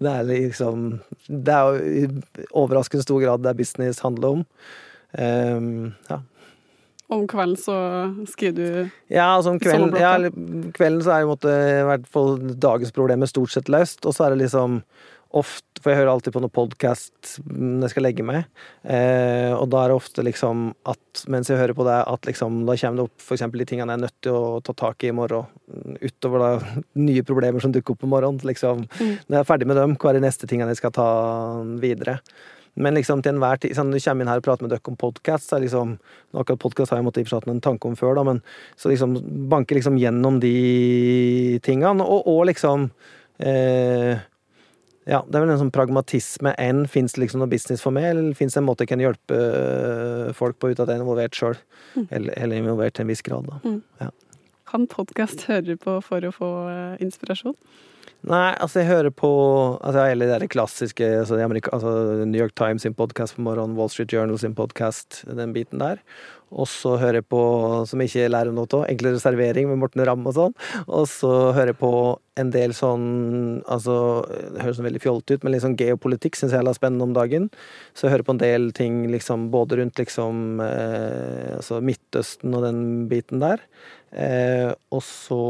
Det er liksom Det er jo i overraskende stor grad det business handler om. Ehm, ja. Om kvelden så skriver du Ja, altså om kvelden, ja, kvelden så er jo måtte, i hvert fall dagens problemer stort sett løst, og så er det liksom ofte For jeg hører alltid på noen podkast når jeg skal legge meg, eh, og da er det ofte liksom at mens jeg hører på det, at liksom da kommer det opp eksempel de tingene jeg er nødt til å ta tak i i morgen, utover da nye problemer som dukker opp om morgenen. Liksom, Mm. Når jeg er ferdig med dem, hva er de neste tingene jeg skal ta videre? Men liksom til enhver tid sånn, du kommer inn her og prater med dere om podkast, liksom Akkurat podkast har jeg måttet hatt en tanke om før, da, men så liksom banker liksom gjennom de tingene, og, og liksom eh, Ja, det er vel en sånn pragmatisme enn Fins det liksom noe business for meg, eller fins det en måte jeg kan hjelpe eh, folk på uten at jeg er involvert sjøl? Eller, eller involvert til en viss grad, da. Kan podkast høre på for å få eh, inspirasjon? Nei, altså jeg hører på altså hele det klassiske altså, altså New York Times sin podkast på morgenen, Wall Street Journal sin podkast, den biten der. Og så hører jeg på, som jeg ikke lærer noe av, Enklere servering med Morten Ramm og sånn. Og så hører jeg på en del sånn altså Det høres veldig fjollete ut, men litt sånn geopolitikk syns jeg er spennende om dagen. Så jeg hører på en del ting liksom både rundt liksom eh, altså Midtøsten og den biten der. Eh, og så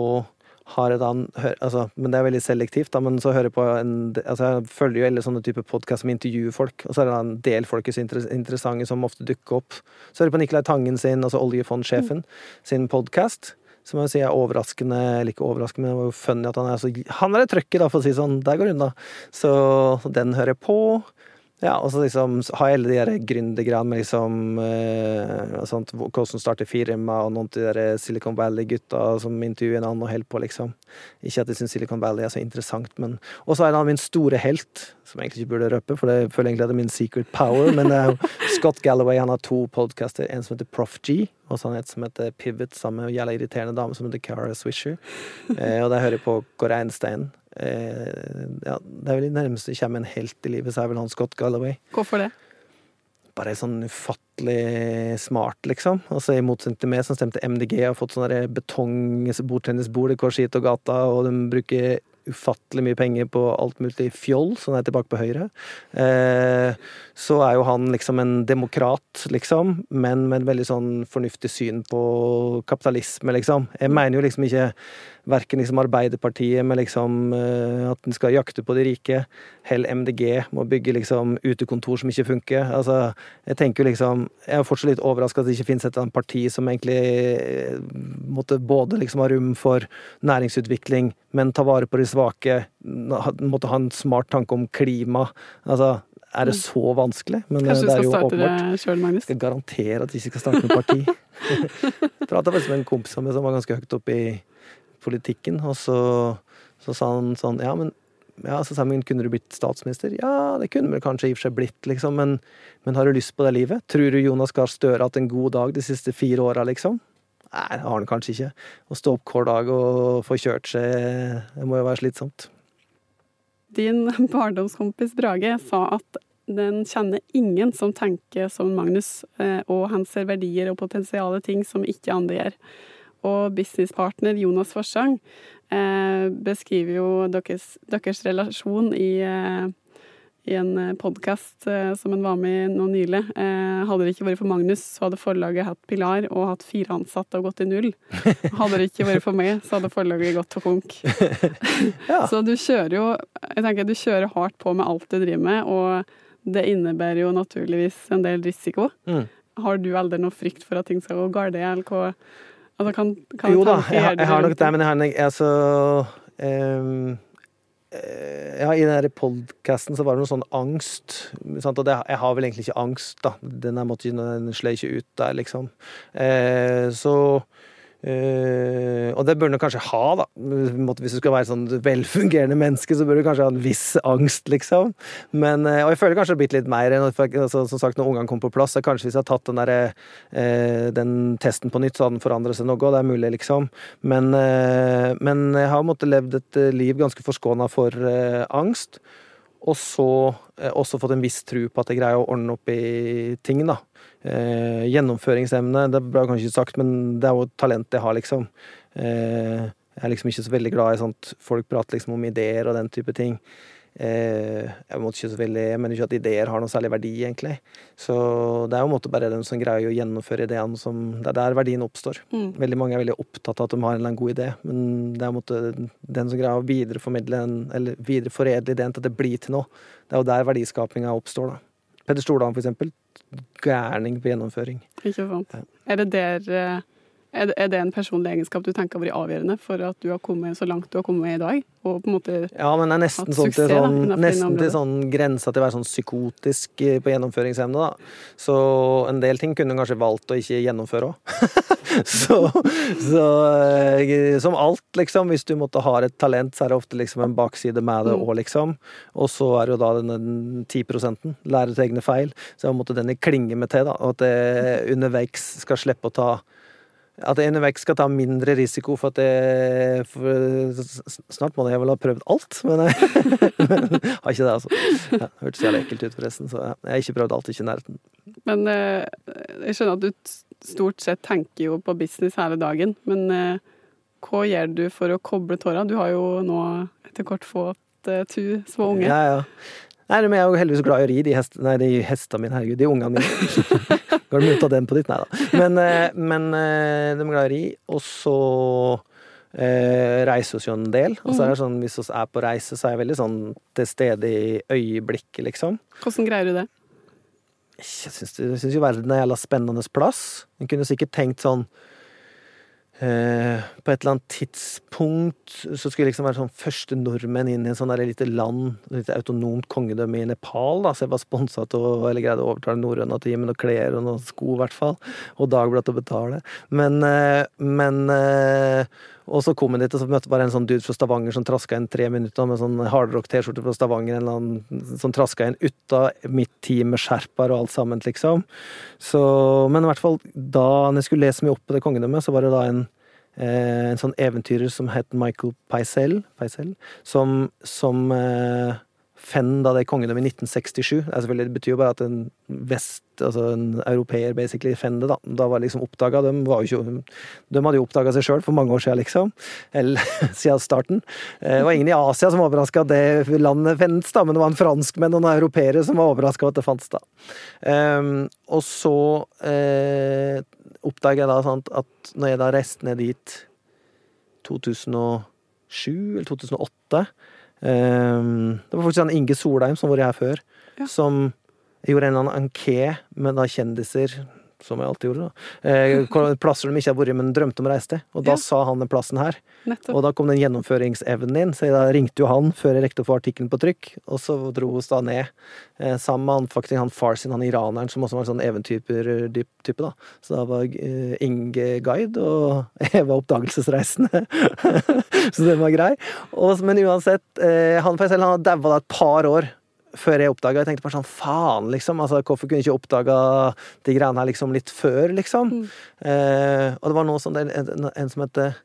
har et annet altså, Men det er veldig selektivt, da, men så hører jeg på en altså Jeg følger jo alle sånne typer podkast som intervjuer folk, og så er det en del folk som er interessante som ofte dukker opp. Så hører jeg på Nicolai Tangen sin, altså oljefondsjefen, sin podkast. Som jeg vil si er overraskende, eller ikke overraskende, men det var jo funny at han er så Han er det trøkket, da, for å si sånn. Der går unna. Så den hører jeg på. Ja, og så liksom har jeg alle de der gründergreiene med liksom eh, sånt, Hvordan starte firma, og noen av de der Silicon Valley-gutta som intervjuer en annen og holder på, liksom. Ikke at jeg syns Silicon Valley er så interessant, men Og så er av min store helt, som jeg egentlig ikke burde røpe, for det føler egentlig at det er min secret power, men det er jo Scott Galloway. Han har to podcaster, en som heter Prof G, og så har han et som heter Pivot, sammen med en jævla irriterende dame som heter Cara Swisher. Eh, og der hører jeg på Kåre Einstein. Eh, ja, det er vel det nærmeste jeg kommer en helt i livet, så er vel han Scott Galloway Hvorfor det? bare sånn ufattelig smart, liksom. Altså I motsetning til meg, som stemte MDG, har fått sånne der betong bordtennisbord i hver side av gata, og de bruker ufattelig mye penger på alt mulig fjoll, som er tilbake på høyre. Eh, så er jo han liksom en demokrat, liksom, men med en veldig sånn fornuftig syn på kapitalisme, liksom. Jeg mener jo liksom ikke verken liksom Arbeiderpartiet med liksom eh, at en skal jakte på de rike, heller MDG må bygge liksom utekontor som ikke funker. Altså, jeg tenker liksom Jeg er fortsatt litt overraska at det ikke finnes et annet parti som egentlig eh, måtte både liksom ha rom for næringsutvikling, men ta vare på de svake, måtte ha en smart tanke om klima. Altså, er det så vanskelig? Men eh, Kanskje du det er skal jo starte åpenbart. det sjøl, Magnus? Jeg skal garantere at jeg ikke skal starte med parti. (laughs) Prata faktisk med en kompis av meg som var ganske høyt oppe i politikken, og så, så sa han sånn Ja, men ja, så sa jeg, kunne du blitt statsminister? Ja, det kunne du kanskje i og for seg blitt, liksom, men, men har du lyst på det livet? Tror du Jonas Gahr Støre har hatt en god dag de siste fire åra, liksom? Nei, det har han kanskje ikke. Å stå opp hver dag og få kjørt seg, det må jo være slitsomt. Din barndomskompis Brage sa at den kjenner ingen som tenker som Magnus, eh, og han ser verdier og potensiale ting som ikke andre gjør. Og businesspartner Jonas Forsang eh, beskriver jo deres, deres relasjon i, eh, i en podkast eh, som han var med i nå nylig. Eh, hadde det ikke vært for Magnus, så hadde forlaget hatt Pilar og hatt fire ansatte og gått i null. (laughs) Hadde det ikke vært for meg, så hadde forlaget gått til konk. (laughs) Ja. Så du kjører jo Jeg tenker du kjører hardt på med alt du driver med, og det innebærer jo naturligvis en del risiko. Mm. Har du aldri noe frykt for at ting skal gå galt, eller hva altså, kan, kan Jo da, jeg, har- jeg har nok det, men jeg har nok altså, eh, Ja, i den der podkasten så var det noe sånn angst. Sant? Og det, jeg har vel egentlig ikke angst, da. Den der måtte ikke ut der, liksom. Eh, så eh, og det bør du kanskje ha, da. Hvis du skal være sånn velfungerende menneske, så bør du kanskje ha en viss angst, liksom. Men, uh, og jeg føler kanskje det har blitt litt mer enn altså, Som sagt, når ungene kom på plass, kanskje hvis jeg har tatt den, der, uh, den testen på nytt, så hadde den forandret seg noe. og Det er mulig, liksom. Men, eh, men jeg har måttet levd et eh, liv ganske forskåna for eh, angst. Og så eh, også fått en viss tro på at jeg greier å ordne opp i ting, da. Eh, gjennomføringsevne, det ble kanskje ikke sagt, men det er jo talent jeg har, liksom. Eh, jeg er liksom ikke så veldig glad i sånt folk prater liksom om ideer og den type ting. Eh, jeg måtte ikke så veldig, jeg mener ikke at ideer har noe særlig verdi, egentlig. Så det er jo en måte bare den som greier å gjennomføre ideene som Det er der verdien oppstår. Mm. Veldig mange er veldig opptatt av at de har en eller annen god idé, men det er en måte den som greier å videreformidle en, eller videreforedle ideen til at det blir til noe. Det er jo der verdiskapinga oppstår, da. Peder Stordalen, for eksempel. Gærning på gjennomføring. Ikke sant. Ja. Er det der eh, er det, en personlig egenskap du tenker har vært avgjørende for at du har kommet så langt du har kommet i dag? Og på en måte Ja, men det er nesten sånn til da, sånn, nesten til sånn grensa til å være sånn psykotisk eh, på gjennomføringsevne, da. Så en del ting kunne hun kanskje valgt å ikke gjennomføre òg. (laughs) så, så eh, som alt, liksom. Hvis du måtte ha et talent, så er det ofte liksom en bakside med det Mm. òg, liksom. Og så er det jo da den 10 prosenten. Lære til egne feil. Så jeg måtte den klinge med til, da. Og at det underveis skal slippe å ta at underveis skal ta mindre risiko for at det for, Snart må jeg vel ha prøvd alt, men jeg (laughs) men, har ikke det, altså. Ja, Hørtes jævlig ekkelt ut, forresten. Så jeg har ikke prøvd alt, ikke i nærheten. Men eh, jeg skjønner at du stort sett tenker jo på business hele dagen. Men eh, hva gjør du for å koble tåra? Du har jo nå etter kort fått eh, to små unge. Ja, ja. Nei, men jeg er jo heldigvis glad i å ri de hestene Nei, de hestene mine, herregud. De ungene mine. (laughs) Går det muta den på ditt? Nei da. Men, eh, men eh, de er glad i å ri. Og så eh, reiser vi jo en del. Og så er det sånn, hvis vi er på reise, så er jeg veldig sånn til stede i øyeblikket, liksom. Hvordan greier du det? Jeg syns jo verden er en jævla spennende plass. En kunne sikkert tenkt sånn eh, På et eller annet tidspunkt så skulle jeg liksom være sånn første nordmenn inn i en sånn der lite land, et lite autonomt kongedømme i Nepal. da, Så jeg var sponsa til eller greide å overtale norrøna til å gi meg noen klær og noen sko, i hvert fall. Og Dagbladet til å betale. Men, eh, men eh, og så kom jeg dit, og så møtte bare en sånn dude fra Stavanger som traska inn tre minutter med sånn hardrock-T-skjorte fra Stavanger, en eller annen som traska inn uta mitt team med skjerper og alt sammen, liksom. Så, men i hvert fall da jeg skulle lese meg opp på det kongedømmet, så var det da en eh, en sånn eventyrer som het Michael Peisel, Peisel som, som eh, fenn da det kongedømmet i 1967. Det, betyr jo bare at en vest, altså en europeer basically fenn det, da. Da var liksom oppdaga. De, de hadde jo oppdaga seg sjøl for mange år siden, liksom. Eller (laughs) siden starten. Eh, Det var ingen i Asia som var overraska at det landet fantes, da, men det var en franskmenn og noen europeere som var overraska over at det fantes, da. Um, og så eh, oppdaga jeg da sant, at når jeg da reiste ned dit 2007 eller 2008 ehm, Det var faktisk han Inge Solheim som var her før, Ja. som gjorde en eller annen enké med da kjendiser som jeg alltid gjorde, da. Eh, plasser de ikke har vært, men drømte om å reise til. Og da Ja. sa han den plassen her. Nettopp. Og da kom den gjennomføringsevnen inn, så da ringte jo han før jeg rekte å få artikkelen på trykk, og så dro vi oss da ned. Eh, sammen med han, faktisk han Farsin, han iraneren, som også var en sånn eventyrtype, da. Så da var eh, Inge guide, og (laughs) jeg var oppdagelsesreisende. (laughs) så den var grei. Og, men uansett, eh, han for seg selv, han hadde daua da et par år før jeg oppdaga. Jeg tenkte bare sånn faen, liksom. Altså, hvorfor kunne jeg ikke oppdaga de greiene her liksom litt før, liksom? Mm. Eh, og det var noe sånn en, en, en som heter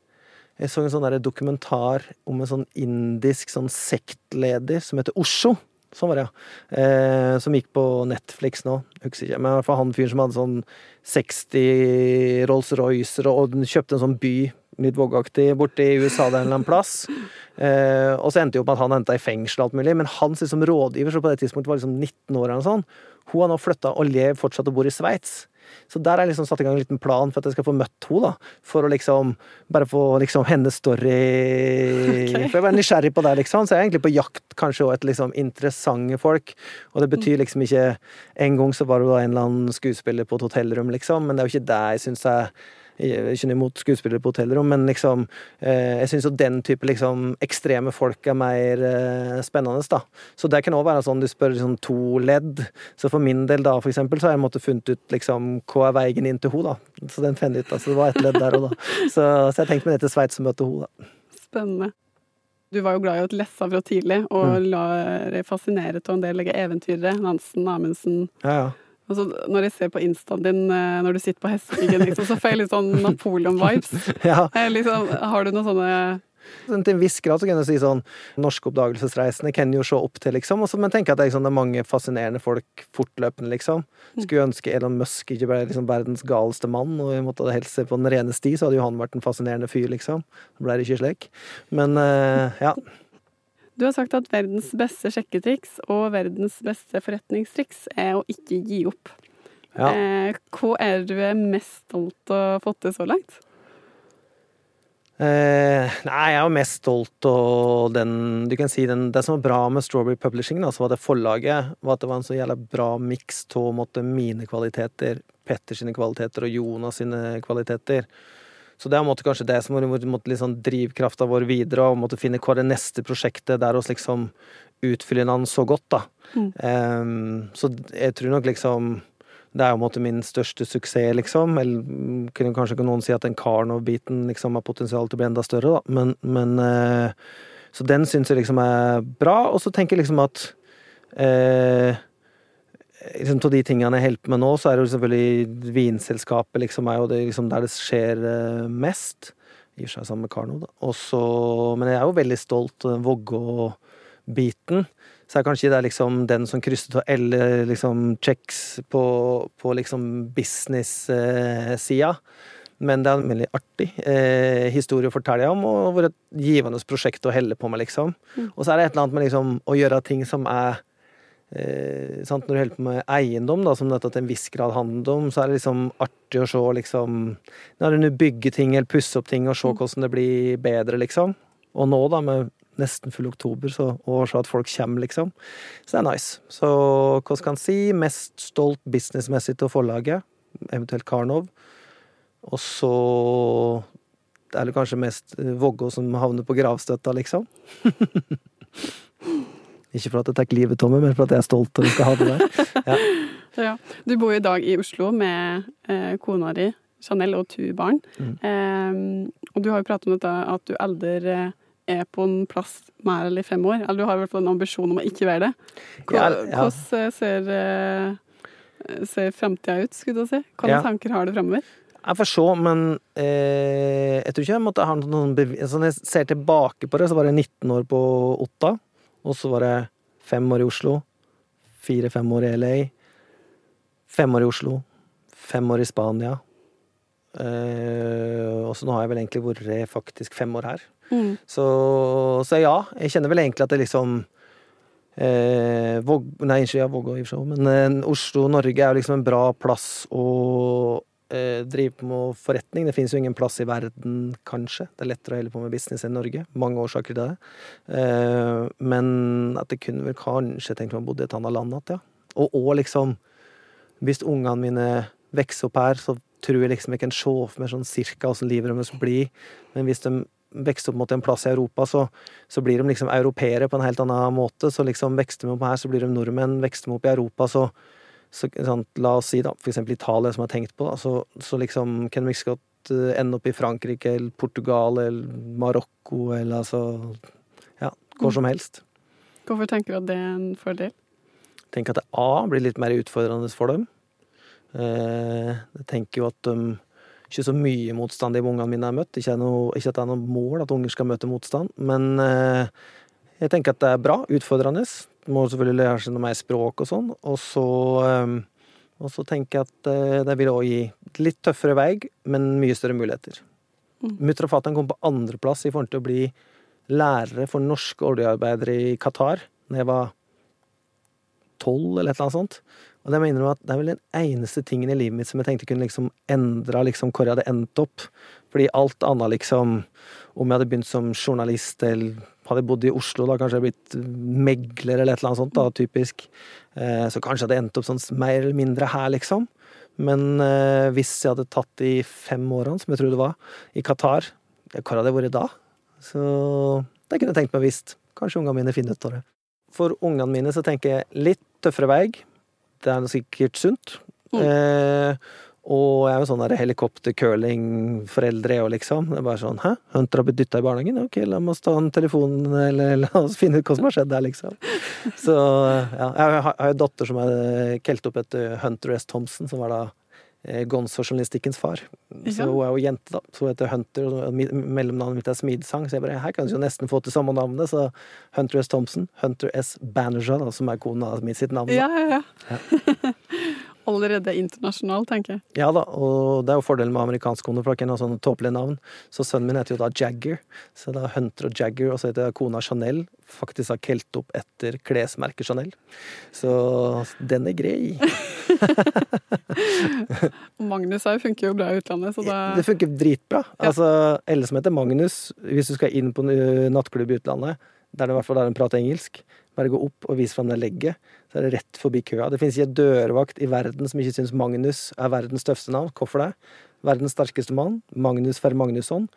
Jeg så en sånn der dokumentar om en sånn indisk sånn sektleder som heter Osho. Sånn var det, ja. Eh, som gikk på Netflix nå. Husker ikke. Men i hvert fall han fyren som hadde sånn 60 Rolls-Roycer og og kjøpte en sånn by, litt vågaktig, borte i USA der en eller annen plass. Eh, og så endte jo opp med at han endte i fengsel og alt mulig. Men hans liksom rådgiver, som på det tidspunktet var liksom 19 år eller noe sånt, hun har nå flytta og lever fortsatt og bor i Sveits. Så der har jeg liksom satt i gang en liten plan for at jeg skal få møtt henne, da. For å liksom bare få liksom hennes story (laughs) okay. For jeg var nysgjerrig på det, liksom. Så jeg er egentlig på jakt kanskje også etter liksom interessante folk. Og det betyr liksom ikke En gang så var hun da en eller annen skuespiller på et hotellrom, liksom, men det er jo ikke det jeg syns er ikke imot skuespillere på hotellrom, men liksom eh, Jeg syns jo den type liksom ekstreme folk er mer eh, spennende, da. Så det kan òg være sånn du spør liksom to ledd. Så for min del, da, for eksempel, så har jeg måttet funnet ut liksom hva er veien inn til henne, da. Så den fant jeg ut, da. Så det var ett ledd der òg, da. Så, så jeg tenkte meg ned til Sveits og møte henne, da. Spennende. Du var jo glad i å lese fra tidlig, og Mm. deg fascinere av en del like, eventyrere. Nansen, Amundsen. Ja, ja. Altså, når jeg ser på instaen din eh, når du sitter på hestepiggen, liksom, så får jeg litt sånn Napoleon-vibes. (laughs) ja. Eh, Liksom, har du noen sånne Sånn, til en viss grad så kan du si sånn Norske oppdagelsesreisende kan jo se opp til, liksom. Også, men tenk at det er, sånn, det er mange fascinerende folk fortløpende, liksom. Skulle ønske Elon Musk ikke ble liksom verdens galeste mann, og vi måtte helst se på den rene sti, så hadde jo han vært en fascinerende fyr, liksom. Så ble det ikke slik. Men uh, ja. Du har sagt at verdens beste sjekketriks og verdens beste forretningstriks er å ikke gi opp. ja. Eh, hva er det du er mest stolt av å ha fått til så langt? Eh, nei, jeg er jo mest stolt av den Du kan si den Det som var bra med Strawberry Publishing, da, var det forlaget, var at det var en så jævla bra miks av mine kvaliteter, Petter sine kvaliteter og Jonas sine kvaliteter. Så det er kanskje det som har måtte, litt sånn drivkrafta vår videre, og måtte finne hva det neste prosjektet der oss liksom utfyller hverandre så godt, da. Mm. Um, så jeg tror nok liksom det er jo på en måte min største suksess, liksom. Eller mm, kunne kanskje ikke noen si at den Karnov-biten liksom har potensial til å bli enda større, da. Men, men eh, Så den syns jeg liksom er bra. Og så tenker jeg liksom at eh, liksom Av de tingene jeg holder på med nå, så er det jo selvfølgelig vinselskapet liksom er jo det liksom der det skjer eh, mest. Gir seg sammen med Karno, da. Også, men jeg er jo veldig stolt av den Vågå-biten. Så er kanskje det er liksom den som krysset av alle liksom checks på, på liksom business-sida. Men det er en veldig artig eh, historie å fortelle om, og hvor et givende prosjekt å helle på med, liksom. Og så er det et eller annet med liksom å gjøre ting som er eh, sant? Når du holder på med eiendom, da, som dette til en viss grad handler om, så er det liksom artig å se liksom Når du bygger ting eller pusser opp ting, og se hvordan det blir bedre, liksom. Og nå, da, med nesten full oktober, så, og se at folk kommer, liksom. Så det er nice. Så hva skal en si? Mest stolt businessmessig til forlaget, eventuelt Karnov. Og så er det kanskje mest Vågå som havner på gravstøtta, liksom. (laughs) Ikke for at jeg tar livet av meg, men for at jeg er stolt og skal ha det der. (laughs) Ja. Du bor i dag i Oslo med eh, kona di, Chanel, og to barn. Mm. Eh, og du har jo pratet om dette at du aldri eh, er på en plass mer eller fem år. Eller du har i hvert fall en ambisjon om å ikke være det. Hva- Ja, ja. Hvordan eh, ser, eh, ser framtida ut, skulle du si? Hvilke Ja. tanker har du framover? Jeg får se, men eh, jeg tror ikke jeg måtte ha noen bevis altså, Når jeg ser tilbake på det, så var jeg 19 år på Otta. Og så var det fem år i Oslo. Fire-fem år i LA. Fem år i Oslo. Fem år i Spania. Eh, og så nå har jeg vel egentlig vært faktisk fem år her. Mm. Så, så ja, jeg kjenner vel egentlig at det liksom eh, Våg, Nei, ikke ja, Vågå i og for seg, men eh, Oslo, Norge er jo liksom en bra plass å eh, drive med forretning. Det finnes jo ingen plass i verden, kanskje. Det er lettere å holde på med business enn Norge. Mange årsaker til det. Eh, men at det kunne vel kanskje tenkt meg å bo i et annet land igjen, ja. Og òg liksom Hvis ungene mine vokser opp her, så tror jeg liksom jeg kan se for meg sånn cirka åssen livet deres blir. Men hvis de vokser opp mot en plass i Europa, så, så blir de liksom europeere på en helt annen måte. Så liksom vokser de opp her, så blir de nordmenn. Vokser de opp i Europa, så, så sant, La oss si, da, for eksempel Italia, som jeg har tenkt på, da, så, så liksom kan de ikke godt ende opp i Frankrike eller Portugal eller Marokko eller altså Ja, hvor som helst. Hvorfor tenker du at det er en fordel? Tenker at det A blir litt mer utfordrende for dem. Eh, jeg tenker jo at de ikke så mye motstand de ungene mine har møtt. Ikke, noe, ikke at det er noe mål at unger skal møte motstand, men eh, jeg tenker at det er bra. Utfordrende. Må selvfølgelig lære seg noe mer språk og sånn. Og så, eh, og så tenker jeg at eh, det vil òg gi litt tøffere vei, men mye større muligheter. Mm. Mutter og fatter'n kom på andreplass i forhold til å bli lærere for norske oljearbeidere i Qatar da jeg var tolv, eller et eller annet sånt. Og det, mener at det er vel den eneste tingen i livet mitt som jeg tenkte kunne liksom endra liksom hvor jeg hadde endt opp. Fordi alt annet, liksom Om jeg hadde begynt som journalist, eller hadde bodd i Oslo, da kanskje jeg blitt megler eller et eller annet sånt, da, typisk. Eh, så kanskje jeg hadde endt opp sånn mer eller mindre her, liksom. Men eh, hvis jeg hadde tatt de fem årene, som jeg tror det var, i Qatar, hvor hadde jeg vært da? Så det kunne jeg tenkt meg visst. Kanskje ungene mine finner ut av det. For ungene mine så tenker jeg litt tøffere vei. Det er sikkert sunt. Mm. Eh, og jeg er jo sånn helikopter-curling-foreldre og liksom. Det er bare sånn Hæ? Hunter har blitt dytta i barnehagen? Ok, la oss ta en telefon, eller (laughs) la oss finne ut hva som har skjedd der, liksom. Så ja. Jeg har jo en datter som er kelt opp etter Hunter S. Thompson, som var da Gonzo-journalistikkens far. Så Ja. hun er jo jente, da. Så hun heter Hunter, og mellomnavnet mitt er Smidsang. Så jeg bare Her kan du jo nesten få til samme navnet. Så Hunter S. Thompson. Hunter S. Banerjah, da, som er kona mi sitt navn. da. Ja, ja, ja. (laughs) Allerede internasjonal, tenker jeg. Ja da, og det er jo fordelen med amerikansk kone, for det er ikke noe sånne tåpelig navn. Så sønnen min heter jo da Jagger, så det er Hunter og Jagger, og så heter kona Chanel. Faktisk har kelt opp etter klesmerket Chanel. Så den er grei. (laughs) Magnus her funker jo bra i utlandet, så det Det funker dritbra. Altså, Elle som heter Magnus, hvis du skal inn på en nattklubb i utlandet, der det i hvert fall er en prater engelsk, bare gå opp og vis fram det legget, så er det rett forbi køa. Det finnes ikke en dørvakt i verden som ikke syns Magnus er verdens tøffeste navn. Hvorfor det? Verdens sterkeste mann, Magnus Ferr Magnusson.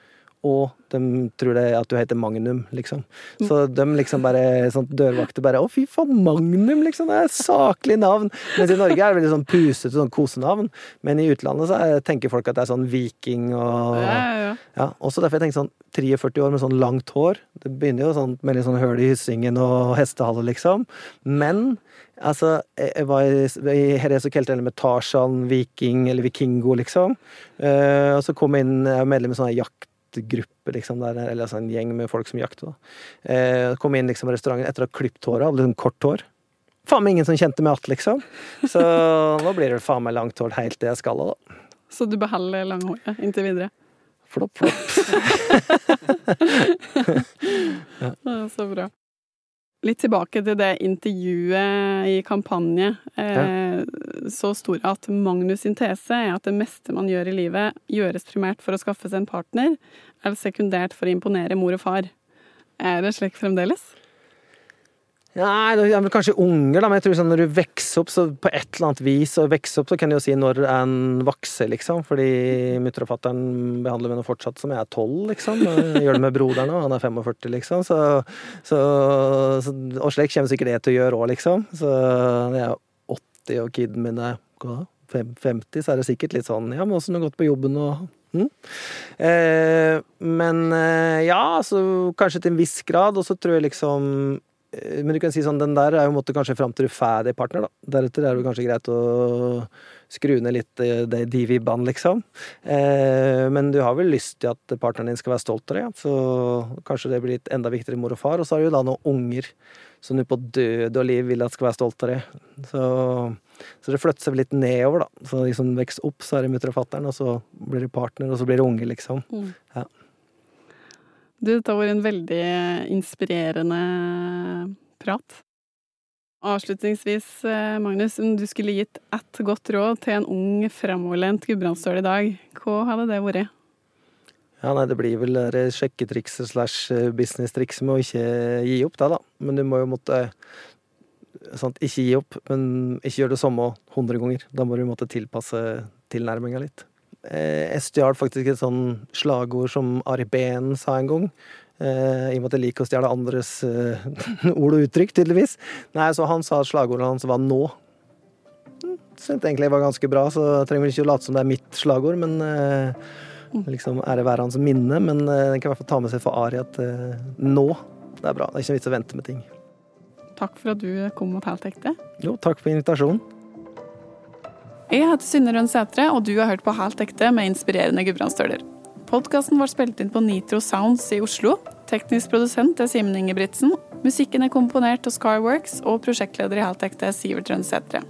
Og de tror det at du heter Magnum, liksom. Så de liksom bare sånn dørvakter bare Å, fy faen, Magnum, liksom! Det er et saklig navn! Mens i Norge er det veldig sånn pusete, sånn kosenavn. Men i utlandet så er, tenker folk at det er sånn viking og ja, ja, ja. også derfor jeg tenker sånn 43 år med sånn langt hår. Det begynner jo sånn med litt sånn høl i hyssingen og hestehale, liksom. Men altså, jeg var i, i Herres og Kelte med Tarzan, viking eller vikingo, liksom. Uh, og så kom jeg inn, jeg er medlem i sånn her jaktgruppe, liksom, der, eller altså en gjeng med folk som jakter. Eh, kom inn liksom i restauranten etter å ha klippet håret, hadde liksom kort hår. Faen meg ingen som kjente meg igjen, liksom. Så (laughs) nå blir det faen meg langt hår helt til jeg skal, da. Så du beholder langhåret inntil videre? Flopp, flopp. (laughs) Ja, så bra. Litt tilbake til det intervjuet i kampanje. Eh, Så stor at Magnus sin tese er at det meste man gjør i livet, gjøres primært for å skaffe seg en partner, eller sekundært for å imponere mor og far. Er det slik fremdeles? Nei, det er vel kanskje unger, da, men jeg tror sånn når du vokser opp, så på et eller annet vis og vokser opp, så kan du jo si når en vokser, liksom. Fordi mutter og fatter'n behandler meg nå fortsatt som jeg er tolv, liksom. Og Gjør det med broderen òg, han er 45, liksom. Så, så, så Og slik kommer sikkert det til å gjøre òg, liksom. Så når jeg er 80 og kiden min er hva 50, så er det sikkert litt sånn Ja, men åssen har gått på jobben og Mm. eh, Men eh, ja, altså kanskje til en viss grad, og så tror jeg liksom men du kan si sånn, den der er jo måtte kanskje fram til du er ferdig partner, da. Deretter er det kanskje greit å skru ned litt det de de vibbene, liksom. Eh, men du har vel lyst til at partneren din skal være stolt av deg, ja. så kanskje det blir litt enda viktigere mor og far. Og så har du jo da noen unger som du på død og liv vil at skal være stolt av deg. Så, så det flytter seg litt nedover, da. Så de som vokser opp, så er det mutter og fatter'n, og så blir det partner, og så blir det unge, liksom. Ja. Du, dette har vært en veldig inspirerende prat. Avslutningsvis, eh, Magnus, om du skulle gitt ett godt råd til en ung, fremoverlent gudbrandsdøl i dag, hva hadde det vært? Ja, nei, det blir vel det sjekketrikset slash eh, business-trikset med å ikke gi opp det, da. Men du må jo måtte sant, Ikke gi opp, men ikke gjøre det samme hundre ganger. Da må du måtte tilpasse tilnærminga litt. Eh, Jeg stjal faktisk et sånn slagord som Ari Behn sa en gang. Eh, I og med at jeg liker å stjele andres eh, (laughs) ord og uttrykk, tydeligvis. Nei, så han sa at slagordet hans var 'nå'. Hm, Syntes egentlig det var ganske bra, så jeg trenger vel ikke å late som det er mitt slagord, men eh, liksom ære være hans minne. Men den en kan i hvert fall ta med seg for Ari at eh, nå, det er bra. Det er ikke noe vits å vente med ting. Takk for at du kom mot talte. Jo, takk for invitasjonen. Jeg heter Synne Rønn Sætre, og du har hørt på Helt ekte med inspirerende gudbrandsstøler. Podkasten var spilt inn på Nitro Sounds i Oslo. Teknisk produsent er Simen Ingebrigtsen. Musikken er komponert av Skyworks, og prosjektleder i Helt ekte er Sivert Rønn Sætre.